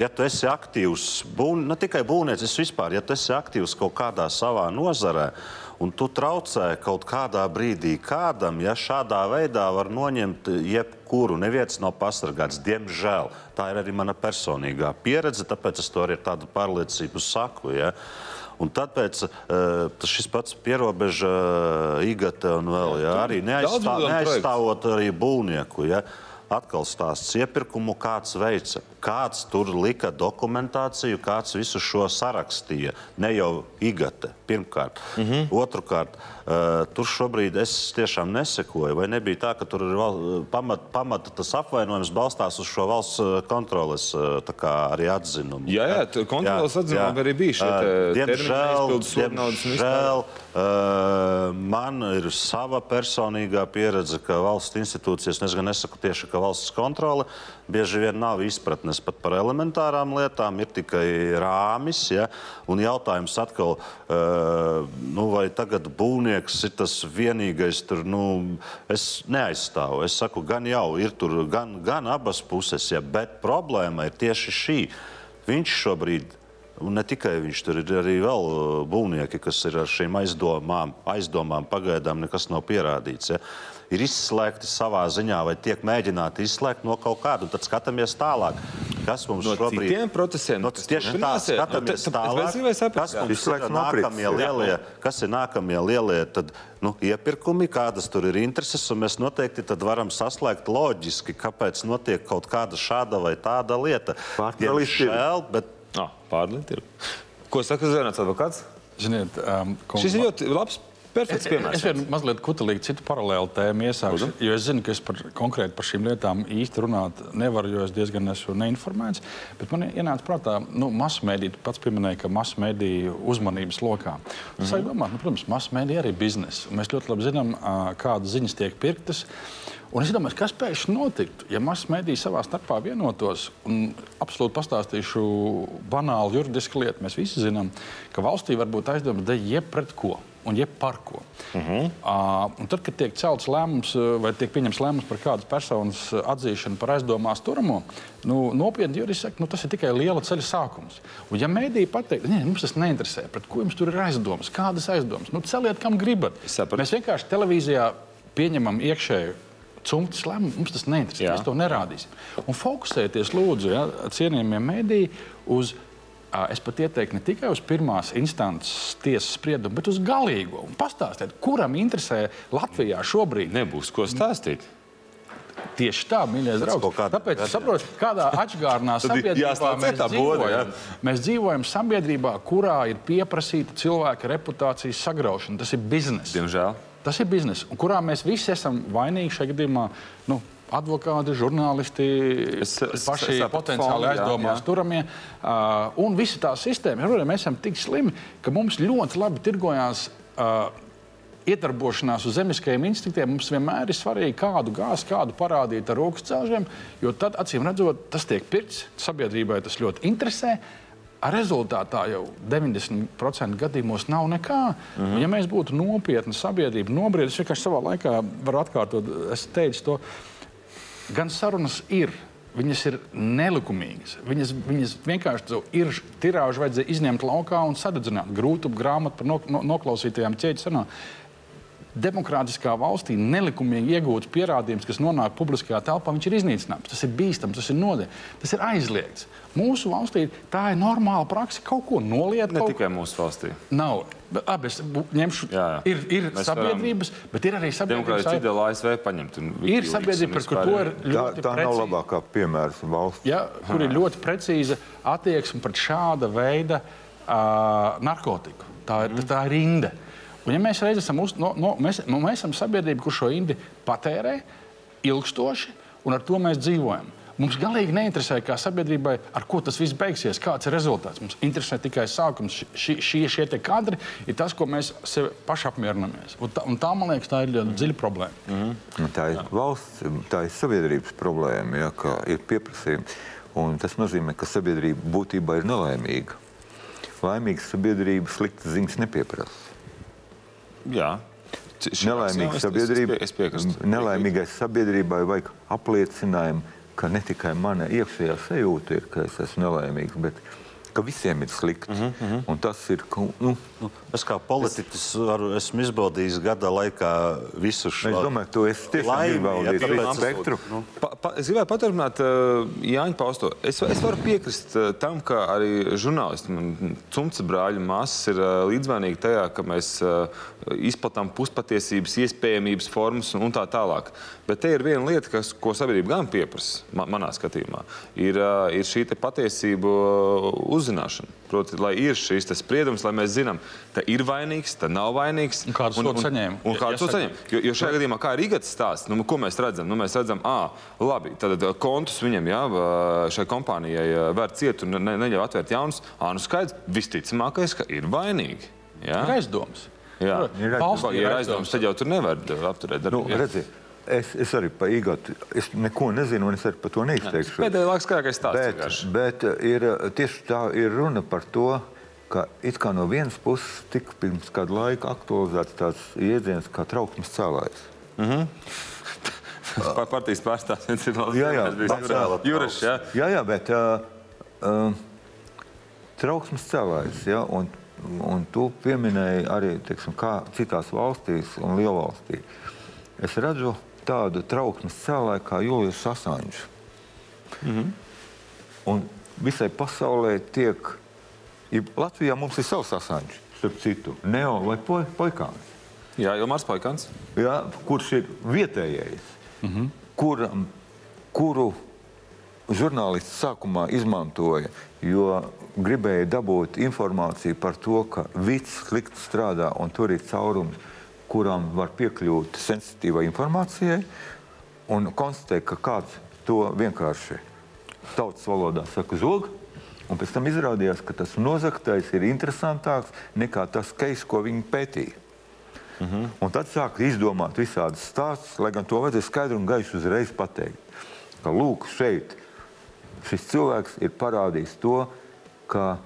ja tu esi aktīvs, būn, ne tikai būvniecības vispār, ja tu esi aktīvs kaut kādā savā nozarē, un tu traucē kaut kādā brīdī kādam, ja šādā veidā var noņemt jebkuru, neviens nav pasargāts. Diemžēl tā ir arī mana personīgā pieredze, tāpēc es to arī ar tādu pārliecību saku. Ja. Un tāpēc uh, šis pats pierobeža īgata un vēl ja, arī neaizstā, daudz miljonu projektu. neaizstāvot arī būvnieku. Ja. Atkal stāsts iepirkumu, kāds veica, kāds tur lika dokumentāciju, kāds visu šo sarakstīja. Ne jau igate, pirmkārt. Mm -hmm. Otrakārt, uh, tur šobrīd es tiešām nesekoju. Vai nebija tā, ka tur ir val- pamat, pamat tas apvainojums balstās uz šo valsts uh, kontroles uh, arī atzinumu? Jā, jā, kontroles atzinumā arī bija vispār. diemžēl uh, man ir sava personīgā pieredze, ka valsts institūcijas, es gan nesaku tieši, ka valsts kontrole bieži vien nav izpratnes pat par elementārām lietām, ir tikai rāmis. Ja? Un jautājums atkal, uh, nu, vai tagad būvnieks ir tas vienīgais, tur, nu, es neaizstāvu. Es saku, gan jau ir tur, gan, gan abas puses, ja? bet problēma ir tieši šī. Viņš šobrīd Un ne tikai viņš, tur ir arī vēl uh, būvnieki, kas ir ar šīm aizdomām. Aizdomām pagaidām nekas nav pierādīts. Ja. Ir izslēgti savā ziņā, vai tiek mēģināti izslēgt no kaut kāda. Un Tad skatāmies tālāk, kas mums No šobrīd citiem procesiem, No, kas tieši tā, skatāmies tāpēc tālāk. Kas mums ir no nākamie lielie, kas ir nākamie lielie tad, nu, iepirkumi, kādas tur ir intereses, un mēs noteikti tad varam saslēgt loģiski, kāpēc notiek kaut kāda šāda vai tāda lieta. Pārdalīs ir. Bet Ah, Pārlīdz ir. Ko saka Zvaigznes advokāts? Ziniet, um, ko- Šis ir ļoti labs, perfekts Es piemērs. vienu mazliet kutelīgi citu paralēlu tēmu iesākšu. Jo es zinu, ka es par, konkrēti par šīm lietām īsti runāt nevaru, jo es diezgan esmu neinformēts. Bet man ienāca prātā, nu, masu mēdīte pats pieminēja, ka masu mēdīju uzmanības lokā. Tas mm -hmm. domā, nu, protams, masu mēdīja arī biznesa. Mēs ļoti labi zinām, kādas ziņas tiek pirktas. Un es domāju, kas pēkšņi notiktu, ja masas mediji savā starpā vienotos. Un absolūti pastāstīšu banālu juridisku lietu. Mēs visi zinām, ka valstī var būt aizdomas de jebpret ko un jeb par ko. Uh -huh. uh, un tad, kad tiek celts lēmums vai tiek pieņemts lēmums par kādas personas atzīšanu par aizdomās turamo, nu, nopietni juristi saka, nu, tas ir tikai liela ceļa sākums. Un, ja mēdīji pateikt, ka mums tas neinteresē, pret ko jums tur ir aizdomas, kādas aizdomas, nu, celiet, kam gribat. Mēs vienkārši televīzijā pieņemam iekšēju. Cumtas lēmumu mums tas neinteresē. Jā. Mēs to nerādīsim. Un fokusēties, lūdzu, ja, cienījamie mēdīji, uz Es pat ieteiktu ne tikai uz pirmās instances tiesas spriedumu, bet uz galīgo. Pastāstiet, kuram interesē Latvijā šobrīd? Nebūs ko stāstīt. Tieši tā, mīļie draugi. Tāpēc es saprotu, kādā atšķirīgā sabiedrībā mēs dzīvojam. Mēs dzīvojam sabiedrībā, kurā ir pieprasīta cilvēka reputācijas sagraušana. Tas ir bizness. Diemžēl. Tas ir bizness, kurā mēs visi esam vainīgi šajā gadījumā. Nu, advokāti, žurnālisti, es, es, paši es, es potenciāli fondu, aizdomās jā, jā. turamie. Uh, un visa tā sistēma, ja mēs esam tik slimi, ka mums ļoti labi tirgojās. Uh, Iedarbošanās uz zemiskajiem instinktiem mums vienmēr ir svarīgi, kādu gāzi, kādu parādīt ar rokas celšiem, jo tad, acīm redzot, tas tiek pirkts. Sabiedrībai tas ļoti interesē. Rezultātā jau 90% gadījumos nav nekā. Mm -hmm. Ja mēs būtu nopietni sabiedrība, nobriedis, es vienkārši savā laikā varu atkārtot, es teicu to, gan sarunas ir. Viņas ir nelikumīgas. Viņas, viņas vienkārši ir tirāžu vajadzēja izņemt laukā un sadedzināt. Grūtu grāmatu par no, no, noklausītajām ķēdes sanām demokrātiskā valstī nelikumīgi iegūts pierādījums, kas nonāk publiskajā telpā, viņš ir iznīcināms. Tas ir bīstams, tas ir nodevs, tas ir aizliegts. Mūsu valstī tā ir normāla praksa. Kaut ko noliet. Ne tikai mūsu valstī. Nav. Abi es ņemšu. Jā, jā. Ir, ir Mēs sabiedrības, bet ir arī sabiedrības. Demokrātija ideāli ASV paņemt. Ir sabiedrība, par kur to ir ļoti tā, tā nav labākā piemērs valsts. Ja, kur ir ļoti precīza attieksme pret šāda veida uh, narkotiku. Tā ir, mm. tā ir rinda. Un, ja mēs reiz esam, uz, no, no, mēs, nu, mēs esam sabiedrība, kur šo indi patērē ilgstoši, un ar to mēs dzīvojam. Mums galīgi neinteresē, kā sabiedrībai, ar ko tas viss beigsies, kāds ir rezultāts. Mums interesē tikai sākums. Šie, šie, šie kadri ir tas, ko mēs sev paši apmierinamies. Un tā, un tā, man liekas, tā ir ļoti dziļa problēma. Mm -hmm. Tā ir Jā. valsts, tā ir sabiedrības problēma, ja, ka ir pieprasījumi. Un tas nozīmē, ka sabiedrība būtībā ir nelaimīga. Laimīga sabiedrība sliktas ziņas nepieprasa. Jā. Nelaimīga sabiedrība, es pie, es nelaimīgai sabiedrībai vajag apliecinājumu, ka ne tikai mana iekšējā sajūta ir, ka es esmu nelaimīgs, bet ka visiem ir slikti. Mm -hmm. Un tas ir. Nu, nu, es kā politiķis varu, esmu izbaudījis gada laikā visu šo es domāju, tu esi tiešām izbaudījis visu spektru. Nu. Pa, pa, es gribēju paturpināt uh, Jāņa pausto. Es, es varu piekrist uh, tam, ka arī žurnālisti, cumca brāļi, māsas ir uh, līdzvainīgi tajā, ka mēs uh, izplatām puspatiesības, iespējamības formas un, un tā tālāk. Bet te ir viena lieta, kas, ko sabiedrība gan pieprasa, man, manā skatījumā, ir, uh, ir šī patiesība uz uzzināšanu. Proti, lai ir šīs spriedums, lai mēs zinām, ka ir vainīgs, ka nav vainīgs. Un kādu sodu saņēma? Un, un kādu sodu saņēma? Jo, jo šajā gadījumā, kā ir Igats stāsts, nu, ko mēs redzam? Nu, mēs redzam, ah, labi, tad kontus viņam, jā, šai kompānijai vērt ciet un ne, neļauj atvērt jaunus. Ā, nu skaidrs, visticamākais, ka ir vainīgi. Jā? Ir aizdoms. Jā, ir aizdoms. Ja ir aizdoms, tad jau tur nevar apturēt darbu. Nu, redzi, Es, es arī par īgatu, es neko nezinu, un es arī par to neizteikšu. Pēdējā laikā skaidrs stāsts. Bet, bet ir, tieši tā ir runa par to, ka it kā no vienas puses tika pirms kādu laiku aktualizēts tāds jēdziens kā trauksmes cēlājs. Mm -hmm. Par partijas pārstāvjiem ir vēl jā, jā, Juris. Jā. jā, jā, bet uh, uh, trauksmes cēlājs, ja, un, un tu pieminēji arī, teiksim, kā citās valstīs un lielvalstī. Es redzu, tādu trauksmes cēlāju kā Julius Assange. Mm -hmm. Un visai pasaulē tiek, ja Latvijā mums ir savs Assange, starp citu, Neo vai po, Poikāns. Jā, Ilmārs Poikāns. Jā, kurš ir vietējais, mm -hmm. kur, kuru žurnālists sākumā izmantoja, jo gribēja dabūt informāciju par to, ka viss slikti strādā un tur ir caurums kurām var piekļūt sensitīvai informācijai un konstatēt, ka kāds to vienkārši tautas valodā saka zog. Un pēc tam izrādījās, ka tas nozagtais ir interesantāks nekā tas keis, ko viņi pētīja. Uh -huh. Un tad sāk izdomāt visādas stāstus, lai gan to vajadzēja skaidri un gaiši uzreiz pateikt. Ka lūk, šeit šis cilvēks ir parādījis to, ka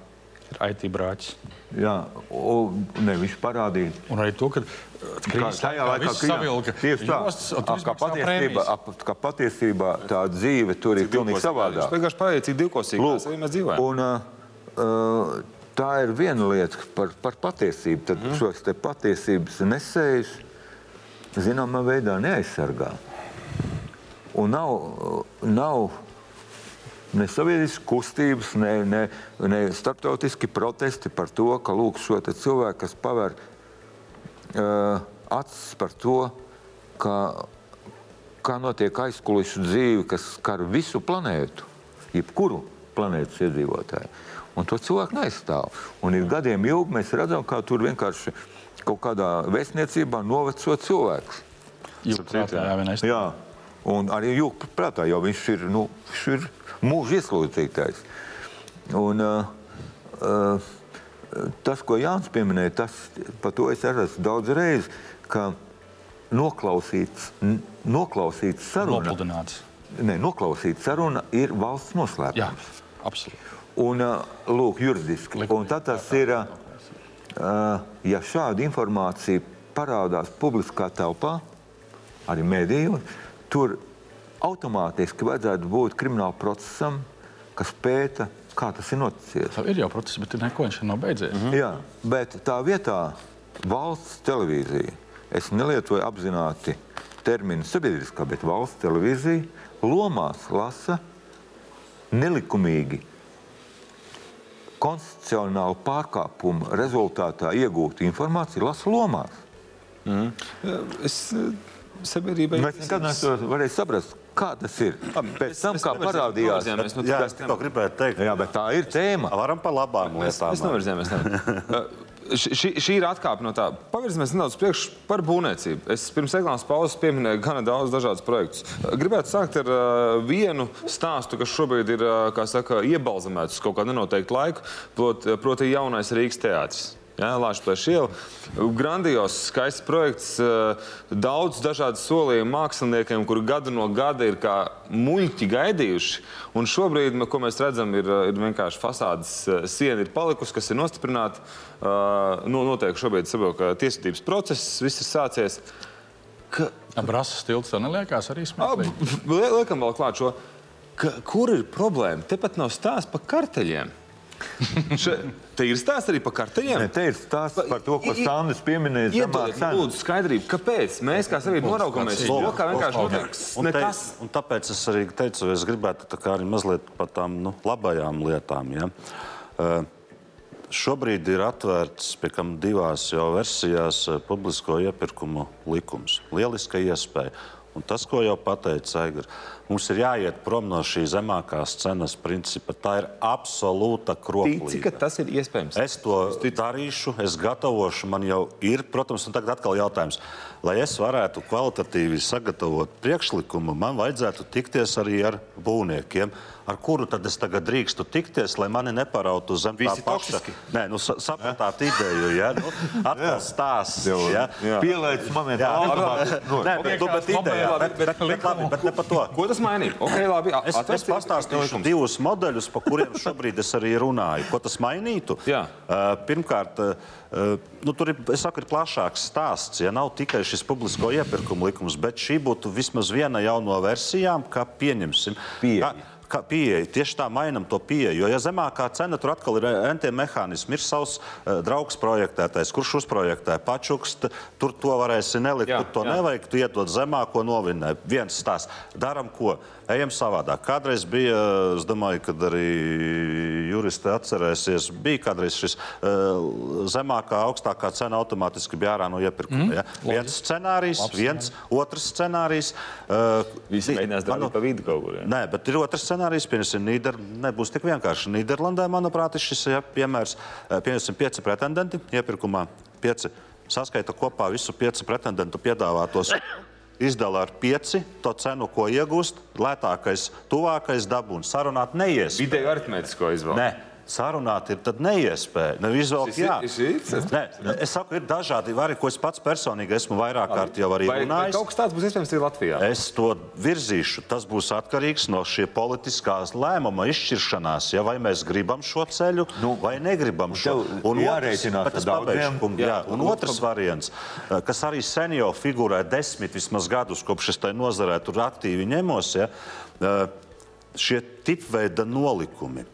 Ir IT brāķis. jā, o, ne, viņš parādīja. Un arī to, ka Kā tajā laikā savilka tieši tā, jostas, ap, kā, patiesībā, ap, kā patiesībā tā dzīve tur ir pilnīgi savādāk. Viņš vienkārši parādīja, cik divkosīgi mēs arī mēs dzīvojam. Un, uh, uh, tā ir viena lieta par, par patiesību. Tad mm. šos te patiesības nesējus zināmā veidā neaizsargā. Un nav, uh, nav ne sabiedriskas kustības, ne, ne, ne starptautiski protesti par to, ka lūk, šo cilvēku, kas paver uh, acis par to, ka, kā notiek aizkulisku dzīve, kas skar visu planētu, jebkuru planētas iedzīvotāju. Un to cilvēku neaizstāv. Un ir gadiem ilgi mēs redzam, kā tur vienkārši kaut kādā vēstniecībā noveco cilvēks. Jūprātā, jā, vienais. Jā, un arī jūka prātā, jo viņš ir, nu, viņš ir mūža ieslodzītais. Un, uh, uh, tas, ko Jānis pieminēja, tas, par to es esmu daudz reizes, ka noklausīts, noklausīts saruna, Nopludināts. ne, noklausīts saruna ir valsts Jā, noslēpums. absolūti. Un, ā, lūk, juridiski. Un tad tas ir, ā, ja šāda informācija parādās publiskā telpā, arī mēdījos, tur automātiski vajadzētu būt krimināla procesam, kas pēta, kā tas ir noticis. Tā ir jau process, bet neko viņš nav beidzies. Mm -hmm. Jā, bet tā vietā valsts televīzija, es nelietoju apzināti terminu sabiedriskā, bet valsts televīzija lomās lasa nelikumīgi konstitucionālu pārkāpumu rezultātā iegūtu informāciju, lasa lomās. Es eh, sabiedrībai. Mēs nekad neesam varējuši saprast, kā tas ir. Pēc tam, kā parādījās, tā es tikko gribēju teikt, Jā, bet tā ir tēma. varam par labām lietām. mēs nevirzījāmies. Ne. šī, šī ir atkāpe no tā. Pavirzīsimies nedaudz priekš par būvniecību. Es pirms reklāmas pauzes pieminēju gana daudz dažādus projektus. Gribētu sākt ar uh, vienu stāstu, kas šobrīd ir uh, kā saka, iebalzamēts uz kaut kādu nenoteiktu laiku, proti, proti jaunais Rīgas teātris. Jā, Lāčplēša iela. Grandios, skaists projekts, uh, daudz dažādu solījumu māksliniekiem, kuri gadu no gada ir kā muļķi gaidījuši. Un šobrīd, ko mēs redzam, ir, uh, ir vienkārši fasādes uh, siena ir palikusi, kas ir nostiprināta. Nu, notiek šobrīd saprotu, tiesvedības process, viss ir sācies. Ka, Brāzas tilts tā neliekās arī smieklīgi. lie- liekam vēl klāt šo, ka, kur ir problēma? Tepat nav stāsts par karteļiem. Še, te ir stāsts arī par karteļiem. Ne, te ir stāsts par to, ko Sandrs pieminēja. Iedodiet, lūdzu, skaidrību, kāpēc mēs kā sabiedrība noraugamies uz to, kā vienkārši notiek Un, te, un tāpēc es arī teicu, es gribētu arī mazliet par tām nu, labajām lietām. Ja? Uh, šobrīd ir atvērts pie kam divās jau versijās eh, publisko iepirkumu likums. Lieliska iespēja. Un tas, ko jau pateica Aigars, mums ir jāiet prom no šī zemākās cenas principa. Tā ir absolūta kroplība. Tici, ka tas ir iespējams. Es to darīšu, es gatavošu. Man jau ir, protams, un tagad atkal jautājums. Lai es varētu kvalitatīvi sagatavot priekšlikumu, man vajadzētu tikties arī ar būvniekiem, ar kuru tad es tagad drīkstu tikties, lai mani neparautu zem tā Visi paša. toksiski. Nē, nu, sa- sapratāt ideju, ja? Nu, atkal stāsts. Ja? Pielaids momentā. Jā, automātiski Nē, nor- bet, tu, bet ideja, bet, bet, bet, labi, bet ne par to. Tas mainīja? Okay, labi, Es, es pastāstīšu divus modeļus, par kuriem šobrīd es arī runāju. Ko tas mainītu? Jā. Uh, pirmkārt, uh, nu, tur ir, saku, ir plašāks stāsts. Ja nav tikai šis publisko iepirkumu likums, bet šī būtu vismaz viena jau no versijām, kā pieņemsim. Pieeja. Pieeja. Tieši tā mainām to pieeju. Jo, ja zemākā cena tur atkal ir NT mehānismi, ir savs uh, draugs projektētais, kurš uzprojektē pačukst, tur to varēsi nelikt, Jā, tur to jā. nevajag, tu iedod zemāko novinnē. Viens stāsts. Daram ko? Ejam savādāk. Kādreiz bija, es domāju, kad arī juristi atcerēsies, bija kādreiz šis uh, zemākā, augstākā cena automātiski bija ārā no iepirkuma. Mm, ja? Viens scenārijs, viens, otrs scenārijs. Uh, Visi mēģinās darīt pa vidu kaut kur. jā. Nē, bet ir otrs scenārijs. Piemēram, Nīder... nebūs tik vienkārši. Nīderlandē, manuprāt, ir šis ja, piemērs. Eh, Piemēram, pieci pretendenti iepirkumā. Pieci saskaita kopā visu pieci pretendentu piedāvātos. Izdala ar pieci to cenu, ko iegūst. Lētākais, tuvākais dabū un sarunāt neies. Vidēju aritmētisko izvēli. Sarunāt ir tad neiespēja. Nu, ir- jā. Nē, es saku, ir dažādi vari, ko es pats personīgi esmu vairāk kārt jau arī Vai, vai runājis. kaut kas tāds būs iespējams arī Latvijā? Es to virzīšu. Tas būs atkarīgs no šī politiskās lēmuma izšķiršanās. Ja, vai mēs gribam šo ceļu, nu, vai negribam šo ar daudziem. pabeigšu, kungi, jā, un otrs variants, eh, kas arī sen jau figurē desmit vismaz gadus, kopš es tajā nozarē tur aktīvi ņemos, ja, eh, šie tipveida nolikumi.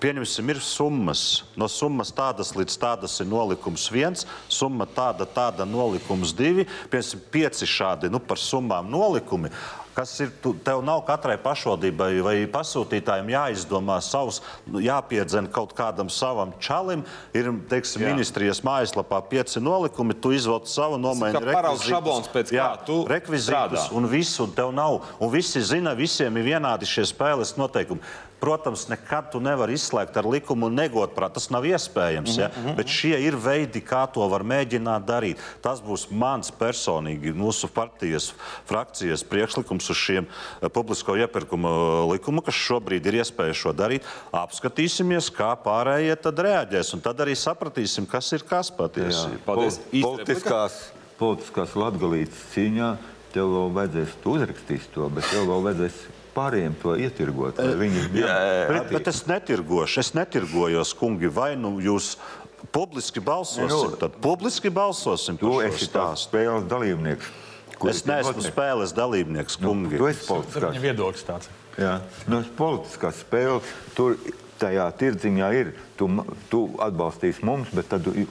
Pieņemsim, ir summas. No summas tādas līdz tādas ir nolikums viens, summa tāda, tāda nolikums divi, piemēram, pieci šādi nu, par summām nolikumi. Kas ir, tu, tev nav katrai pašvaldībai vai pasūtītājiem jāizdomā savs, nu, jāpiedzen kaut kādam savam čalim. Ir, teiksim, Jā. ministrijas mājaslapā pieci nolikumi, tu izvelc savu nomaini šablons, pēc Jā, kā tu rekvizītus strādā. un visu, un tev nav. Un visi zina, visiem ir vienādi šie spēles noteikumi. Protams, nekad tu nevari izslēgt ar likumu negodprāt. Tas nav iespējams. Ja? Mhm, Bet šie ir veidi, kā to var mēģināt darīt. Tas būs mans personīgi, mūsu partijas frakcijas priekšlikums uz šiem eh, publisko iepirkumu eh, likumu, kas šobrīd ir iespēja šo darīt. Apskatīsimies, kā pārējie tad reaģēs, un tad arī sapratīsim, kas ir kas patiesībā. Paldies. Politiskās, politiskās latgalītes cīņā tev vēl vajadzēs, tu uzrakstīsi to, bet tev vēl vajadzēs pārējiem to ietirgot. lai Viņi Bet, bet es netirgošu, es netirgojos, kungi. Vai nu jūs publiski balsosim, Nu, tad publiski balsosim. Tu par šo stāstu. spēles dalībnieks. Es neesmu noteikumi? spēles dalībnieks, kungi. Tu esi Tur politiskās viņa viedoklis tāds. Jā, nu, politiskā spēle tur tajā tirdziņā ir. Tu, tu atbalstīsi mums, bet tad tu-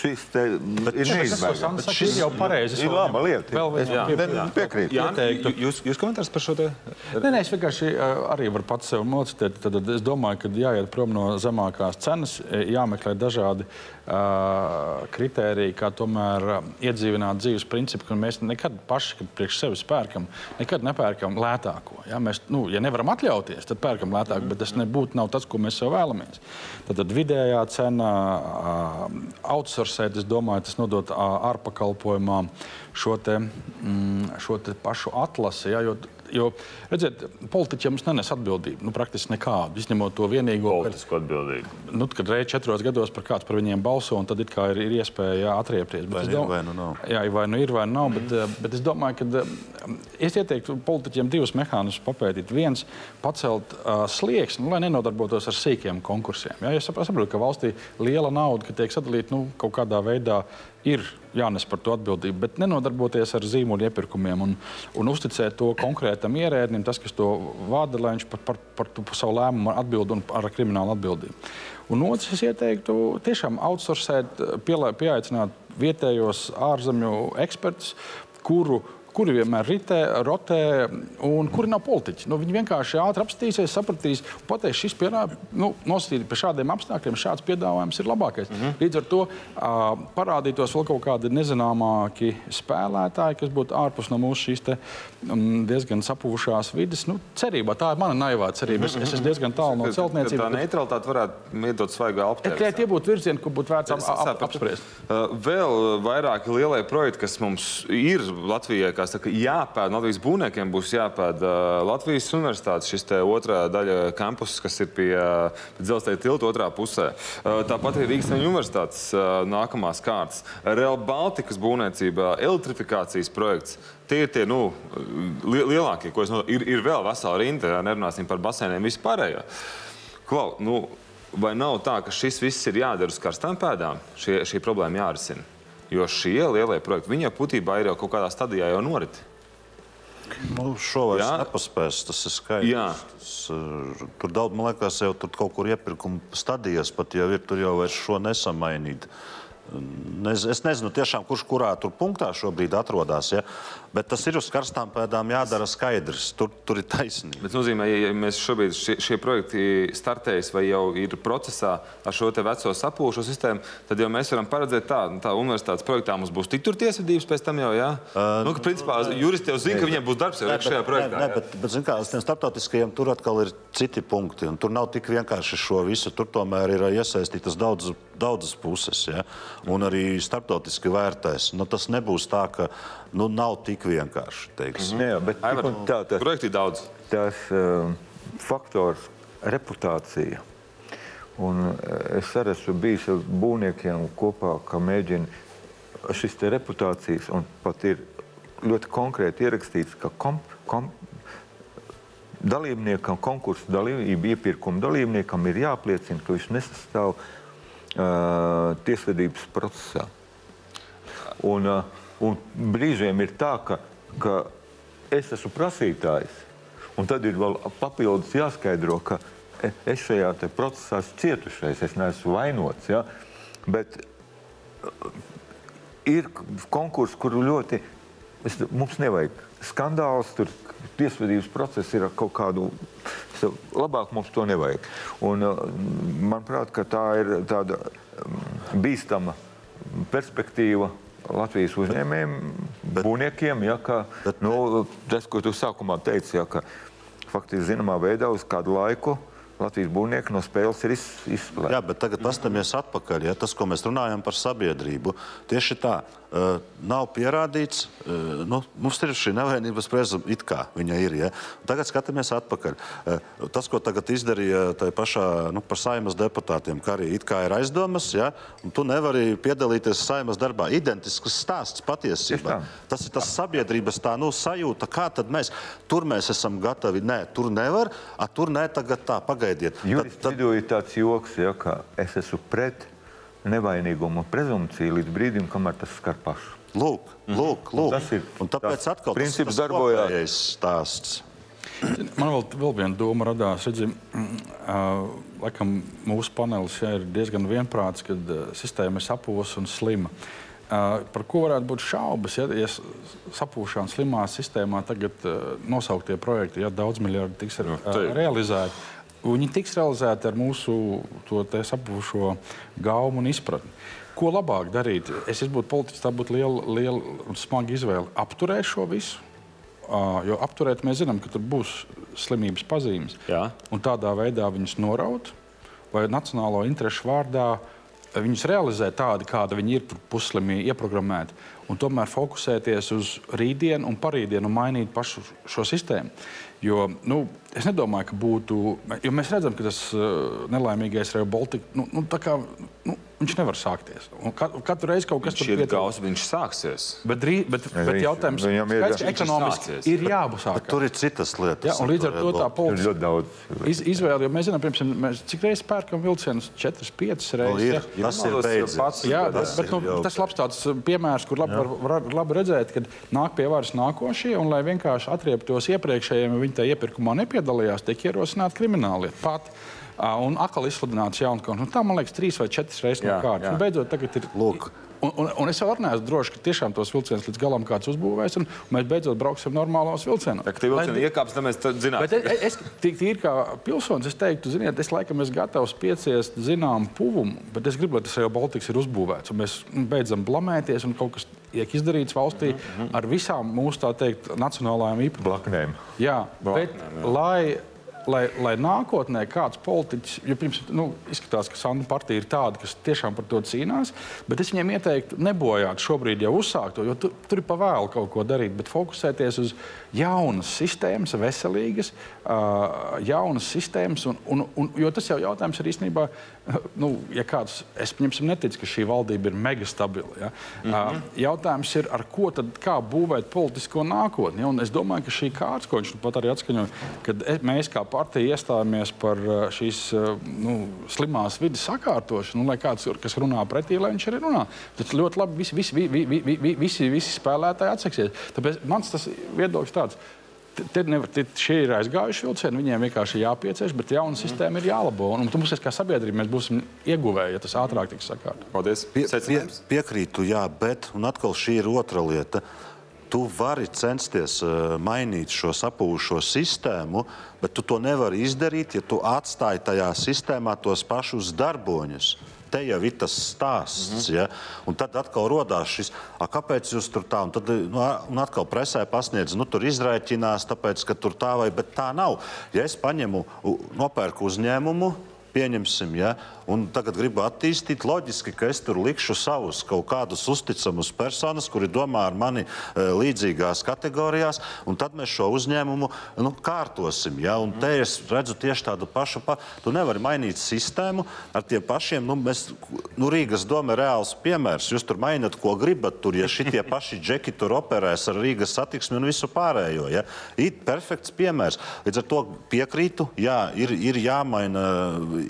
šis te ir Tas, ko neizbēgams. Saka, ir jau pareizi. Ir laba lieta. Vēl Es viņam pie- ne- piekrītu. Jā, Ieteiktu. jūs, jūs komentārs par šo te? Nē, nē, es vienkārši ā, arī varu pats sev mocīt. Tad es domāju, ka jāiet prom no zemākās cenas, e, jāmeklē dažādi uh, kritēriji, kā tomēr ā, iedzīvināt dzīves principu, ka mēs nekad paši, kad priekš sevis pērkam, nekad nepērkam lētāko. Ja? Mēs, nu, ja nevaram atļauties, tad pērkam lētāk, bet tas nebūtu nav tas, ko mēs sev vēlamies. Tad, tad vidējā cena, uh, outsourcēt, es domāju, tas nodot ārpakalpojumā šo, te, mm, šo te pašu atlasi. Ja? Jo, jo, redziet, politiķi mums nenes atbildību, nu, praktiski nekādu, izņemot to vienīgo, Politisku atbildību. nu, kad reizē četros gados par kāds par viņiem balso, un tad it kā ir, ir iespēja jā, atriepties. Bet Vai ir, dom- vai nu nav. Jā, vai nu ir, vai nav. Bet, eh, bet es domāju, ka eh, es ieteiktu politiķiem divus mehānismus papētīt. Viens - pacelt uh, slieksni, nu, lai nenodarbotos ar sīkiem konkursiem. Jā, es saprotu, ka valstī liela nauda, ka tiek sadalīta nu, kaut kādā veidā. Ir jānes par to atbildību, bet nenodarboties ar zīmolu iepirkumiem un, un uzticēt to konkrētam ierēdnim, tas, kas to vada, lai viņš par, par, par, par savu lēmumu atbild un ar kriminālu atbildību. Un otrs, es ieteiktu tiešām outsourcēt, pieaicināt vietējos ārzemju ekspertus, kuru kuri vienmēr ritē, rotē, un kuri nav politiķi. Nu, viņi vienkārši ātri apstīsies, sapratīs, un pateiks, šis pierādījums, nu, nosacīt pie šādiem apstākļiem, šāds piedāvājums ir labākais. Mm -hmm. Līdz ar to uh, parādītos vēl kaut kādi nezināmāki spēlētāji, kas būtu ārpus no mūsu šīs te, um, diezgan sapuvušās vidas. Nu, cerībā, tā ir mana naivā cerība. Es, es esmu diezgan tālu no Tā celtniecības. bet- neutralitāte varētu iedot svaigu elpu. Tikai tie būtu virzieni, ko būtu vērts ap, ap, apspriest. Uh, Vēl vairāki lielie projekti, kas mums ir Latvijai, kā saka, jāpēd. Latvijas būvniekiem būs jāpēd uh, Latvijas universitātes šis otrā daļa kampus, kas ir pie, uh, pie dzelzceļa tilta otrā pusē. Uh, Tāpat arī Rīgas universitātes nākamās kārtas. Real Baltikas būvniecība, elektrifikācijas projekts. Tie ir tie nu, li lielākie, ko es no, ir, ir vēl vesela rinda. Nerunāsim par basēniem vispārējo. Klau, nu, vai nav tā, ka šis viss ir jādara uz karstām pēdām? Šie, šī problēma jārisina. Jo šie lielie projekti, viņi jau būtībā ir jau kaut kādā stadijā jau norit. Nu, šo vairs Jā. nepaspēs, tas ir skaidrs. Tas, uh, tur daudz, man liekas, jau tur kaut kur iepirkuma stadijas pat jau ir, tur jau vairs šo nesamainīt. Nez, es nezinu, tiešām, kurš kurā tur punktā šobrīd atrodas. Ja? Bet tas ir uz karstām pēdām jādara skaidrs. Tur, tur ir taisnība. Bet, nozīmē, ja ja mēs šobrīd šie, šie projekti startējas vai jau ir procesā ar šo te veco sapūšu sistēmu, tad jau mēs varam paredzēt tā, tā universitātes projektā mums būs tik tur tiesvedības pēc tam jau, jā? Uh, nu, ka, principā, juristi jau zina, ka viņiem būs darbs jau Nē, šajā bet- projektā. Nē, bet, bet zin kā, uz tiem starptautiskajiem tur atkal ir citi punkti. un Tur nav tik vienkārši šo visu. Tur tomēr ir iesaistītas daudz, daudzas puses. Ja? Un arī starptautiski vērtēs. Nu, tas nebūs tā, ka nu, nav tik vienkārši. teiksim. Nē, bet Aivar, tik un tā, tas, Projekti ir daudz. tas uh, faktors, reputācija. Un eh, es arī esmu bijis ar būvniekiem kopā, ka mēģina šis te reputācijas, un pat ir ļoti konkrēti ierakstīts, ka kom, kom, dalībniekam, konkursu dalībniekam, iepirkuma dalībniekam ir jāapliecina, ka viņš nesastāv uh, tiesvedības procesā. Un, uh, un brīžiem ir tā, ka, ka es esmu prasītājs, un tad ir vēl papildus jāskaidro, ka es šajā procesā esmu cietušais, es neesmu vainots. Ja? Bet uh, ir konkursi, kur ļoti es, mums nevajag skandāls, tur tiesvedības process ir kaut kādu. Labāk mums to nevajag. Un, uh, manuprāt, tā ir tāda mm, bīstama perspektīva Latvijas uzņēmējiem, būvniekiem. Ja, ka, nu, tas, ko tu sākumā teici, ja, ka faktiski zināmā veidā uz kādu laiku Latvijas būvnieki no spēles ir izslēgti. Jā, bet tagad paskatāmies atpakaļ. Ja, tas, ko mēs runājam par sabiedrību, tieši tā uh, nav pierādīts. Uh, nu, mums ir šī nevainības prezumcija, it kā viņa ir. Ja. Tagad skatāmies atpakaļ. Uh, tas, ko tagad izdarīja tajā pašā nu, par saimas deputātiem, ka arī it kā ir aizdomas, ja, un tu nevari piedalīties saimas darbā. Identisks stāsts patiesībā. Tas ir tas sabiedrības tā nu, sajūta, kā tad mēs tur mēs esam gatavi. Nē, tur nevar, a tur nē, tagad tā pagaidiet. Jurists tad, tad... vidū ir tāds joks, ja, ka es esmu pret nevainīgumu prezumciju līdz brīdim, kamēr tas skar pašu. Lūk, lūk, lūk. Tas ir un tāpēc tas atkal princips darbojās. stāsts. Man vēl, vēl viena doma radās. Redzi, uh, laikam mūsu panelis ja, ir diezgan vienprāts, ka uh, sistēma ir sapūs un slima. Uh, par ko varētu būt šaubas, ja, ja sapūšā un slimā sistēmā tagad uh, nosauktie projekti, ja daudz miljardi tiks uh, realizēti? Viņi tiks realizēti ar mūsu sapušo gaumu un izpratni. Ko labāk darīt? Es būtu politiķis, tā būtu liela, liela un smaga izvēle. Apturēt šo visu, jo apturēt mēs zinām, ka tur būs slimības pazīmes. Jā. Un tādā veidā viņus noraut vai nacionālo interesu vārdā viņus realizēt tādi, kādi viņi ir puslimi ieprogrammēti, un tomēr fokusēties uz rītdienu un parītdienu un mainīt pašu šo sistēmu. Jo nu, es nedomāju, ka būtu. Jo mēs redzam, ka tas uh, nelaimīgais Real Baltica. Nu, nu, kā, nu, Viņš nevar sākties. Un katru reizi kaut kas tāds - gauss, viņš sāksies. Bet, drī, bet, ja, bet jautājums ir, kāds ekonomiski ir jābūt. Tur ir citas lietas. Jā, un līdz ar to tā politiska iz, izvēle, jo mēs zinām, piemēram, mēs cik reizes pērkam vilcienus, 4, 5 reizes. Ir, ja? Tas ir beidzies. Jā, tas bet, nu, tas labs tāds piemērs, kur labi, var, var labi redzēt, kad nāk pie varas nākošie, un lai vienkārši atrieptos iepriekšējiem, ja viņi tajā iepirkumā nepiedalījās, tiek ierosināta krimināllieta pat. Un atkal izsludināts jauns konts. Nu, tā, man liekas, trīs vai četras reizes no kārtas. Nu, beidzot, tagad ir. Lūk. Un, un, un es vēl neesmu drošs, ka tiešām tos vilcienus līdz galam kāds uzbūvēs, un mēs beidzot brauksim normālos vilcienos. Tā kā tie vilcieni iekāps, tad mēs zinām. Bet es, es tīri kā pilsonis, es teiktu, ziniet, es laikam esmu gatavs pieciest zinām puvumu, bet es gribu, lai tas jau Baltiks ir uzbūvēts, un mēs nu, beidzam blamēties, un kaut kas tiek izdarīts valstī mm -hmm. ar visām mūsu, tā teikt, nacionālajām īpašībām. Jā, Blaknēm, bet, jā. lai lai, lai nākotnē kāds politiķis, jo pirms nu, izskatās, ka Santa partija ir tāda, kas tiešām par to cīnās, bet es viņiem ieteiktu nebojāt šobrīd jau uzsākto, jo tu, tur ir pavēlu kaut ko darīt, bet fokusēties uz jaunas sistēmas, veselīgas, uh, jaunas sistēmas, un, un, un, jo tas jau jautājums ir īstenībā, nu, ja kāds, es pieņemsim, netic, ka šī valdība ir mega stabila. Ja? Mm -hmm. uh, jautājums ir, ar ko tad kā būvēt politisko nākotni, ja? un es domāju, ka šī kārtas, ko viņš pat arī atskaņoja, kad mēs kā partija iestājāmies par šīs nu, slimās vidas sakārtošanu, nu, lai kāds, kas runā pretī, lai viņš arī runā. Tad ļoti labi visi, visi, visi, visi, visi, visi spēlētāji atsaksies. Tāpēc mans viedoklis tāds. Te nevar, te, šie ir aizgājuši vilcieni, viņiem vienkārši jāpiecieš, bet jauna sistēma ir jālabo. Un mums, kā sabiedrība, mēs būsim ieguvēji, ja tas ātrāk tiks sakārtots. Paldies! Pie, pie, piekrītu, jā, bet atkal šī ir otra lieta. Uh, tu vari censties uh, mainīt šo sapūšo sistēmu, bet tu to nevari izdarīt, ja tu atstāji tajā sistēmā tos pašus darboņus. Te jau ir tas stāsts. Mm -hmm. ja? Un tad atkal radās šis, kāpēc jūs tur tā, un tad nu, un atkal presē pasniedz, nu tur izrēķinās, tāpēc, ka tur tā vai, bet tā nav. Ja es paņemu, nopērku uzņēmumu, pieņemsim, ja, un tagad gribu attīstīt. Loģiski, ka es tur likšu savus kaut kādus uzticamus personas, kuri domā ar mani uh, līdzīgās kategorijās, un tad mēs šo uzņēmumu nu, kārtosim. Ja? Un te es redzu tieši tādu pašu. Pa... Tu nevari mainīt sistēmu ar tiem pašiem. Nu, mēs, nu, Rīgas doma ir reāls piemērs. Jūs tur mainat, ko gribat. Tur, ja šitie paši džeki tur operēs ar Rīgas satiksmi un visu pārējo. Ja? Ir perfekts piemērs. Līdz ar to piekrītu, jā, ir, ir jāmaina,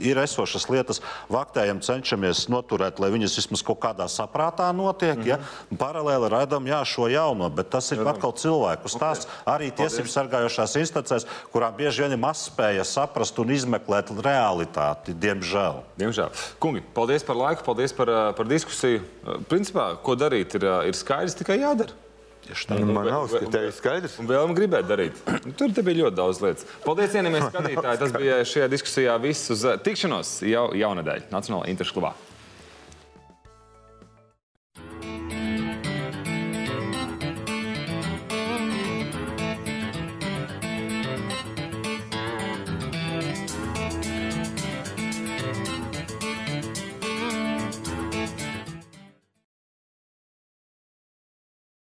ir esošas lietas. Vaktējam cenšamies noturēt, lai viņas vismaz kaut kādā saprātā notiek. Mm -hmm. ja? Paralēli redzam jā, šo jauno, bet tas ir Redzam. atkal cilvēku stāsts. Okay. Arī tiesību sargājošās instancēs, kurām bieži vien ir mazspēja saprast un izmeklēt realitāti, diemžēl. diemžēl. Kungi, paldies par laiku, paldies par, par diskusiju. Principā, ko darīt, ir, ir skaidrs, tikai jādara. Nu, man nav skaidrs. Un vēl man gribēja darīt. Tur bija ļoti daudz lietas. Paldies, cienījamies skatītāji. Tas bija šajā diskusijā viss uz tikšanos jau jaunadēļ Nacionālajā Interšu klubā.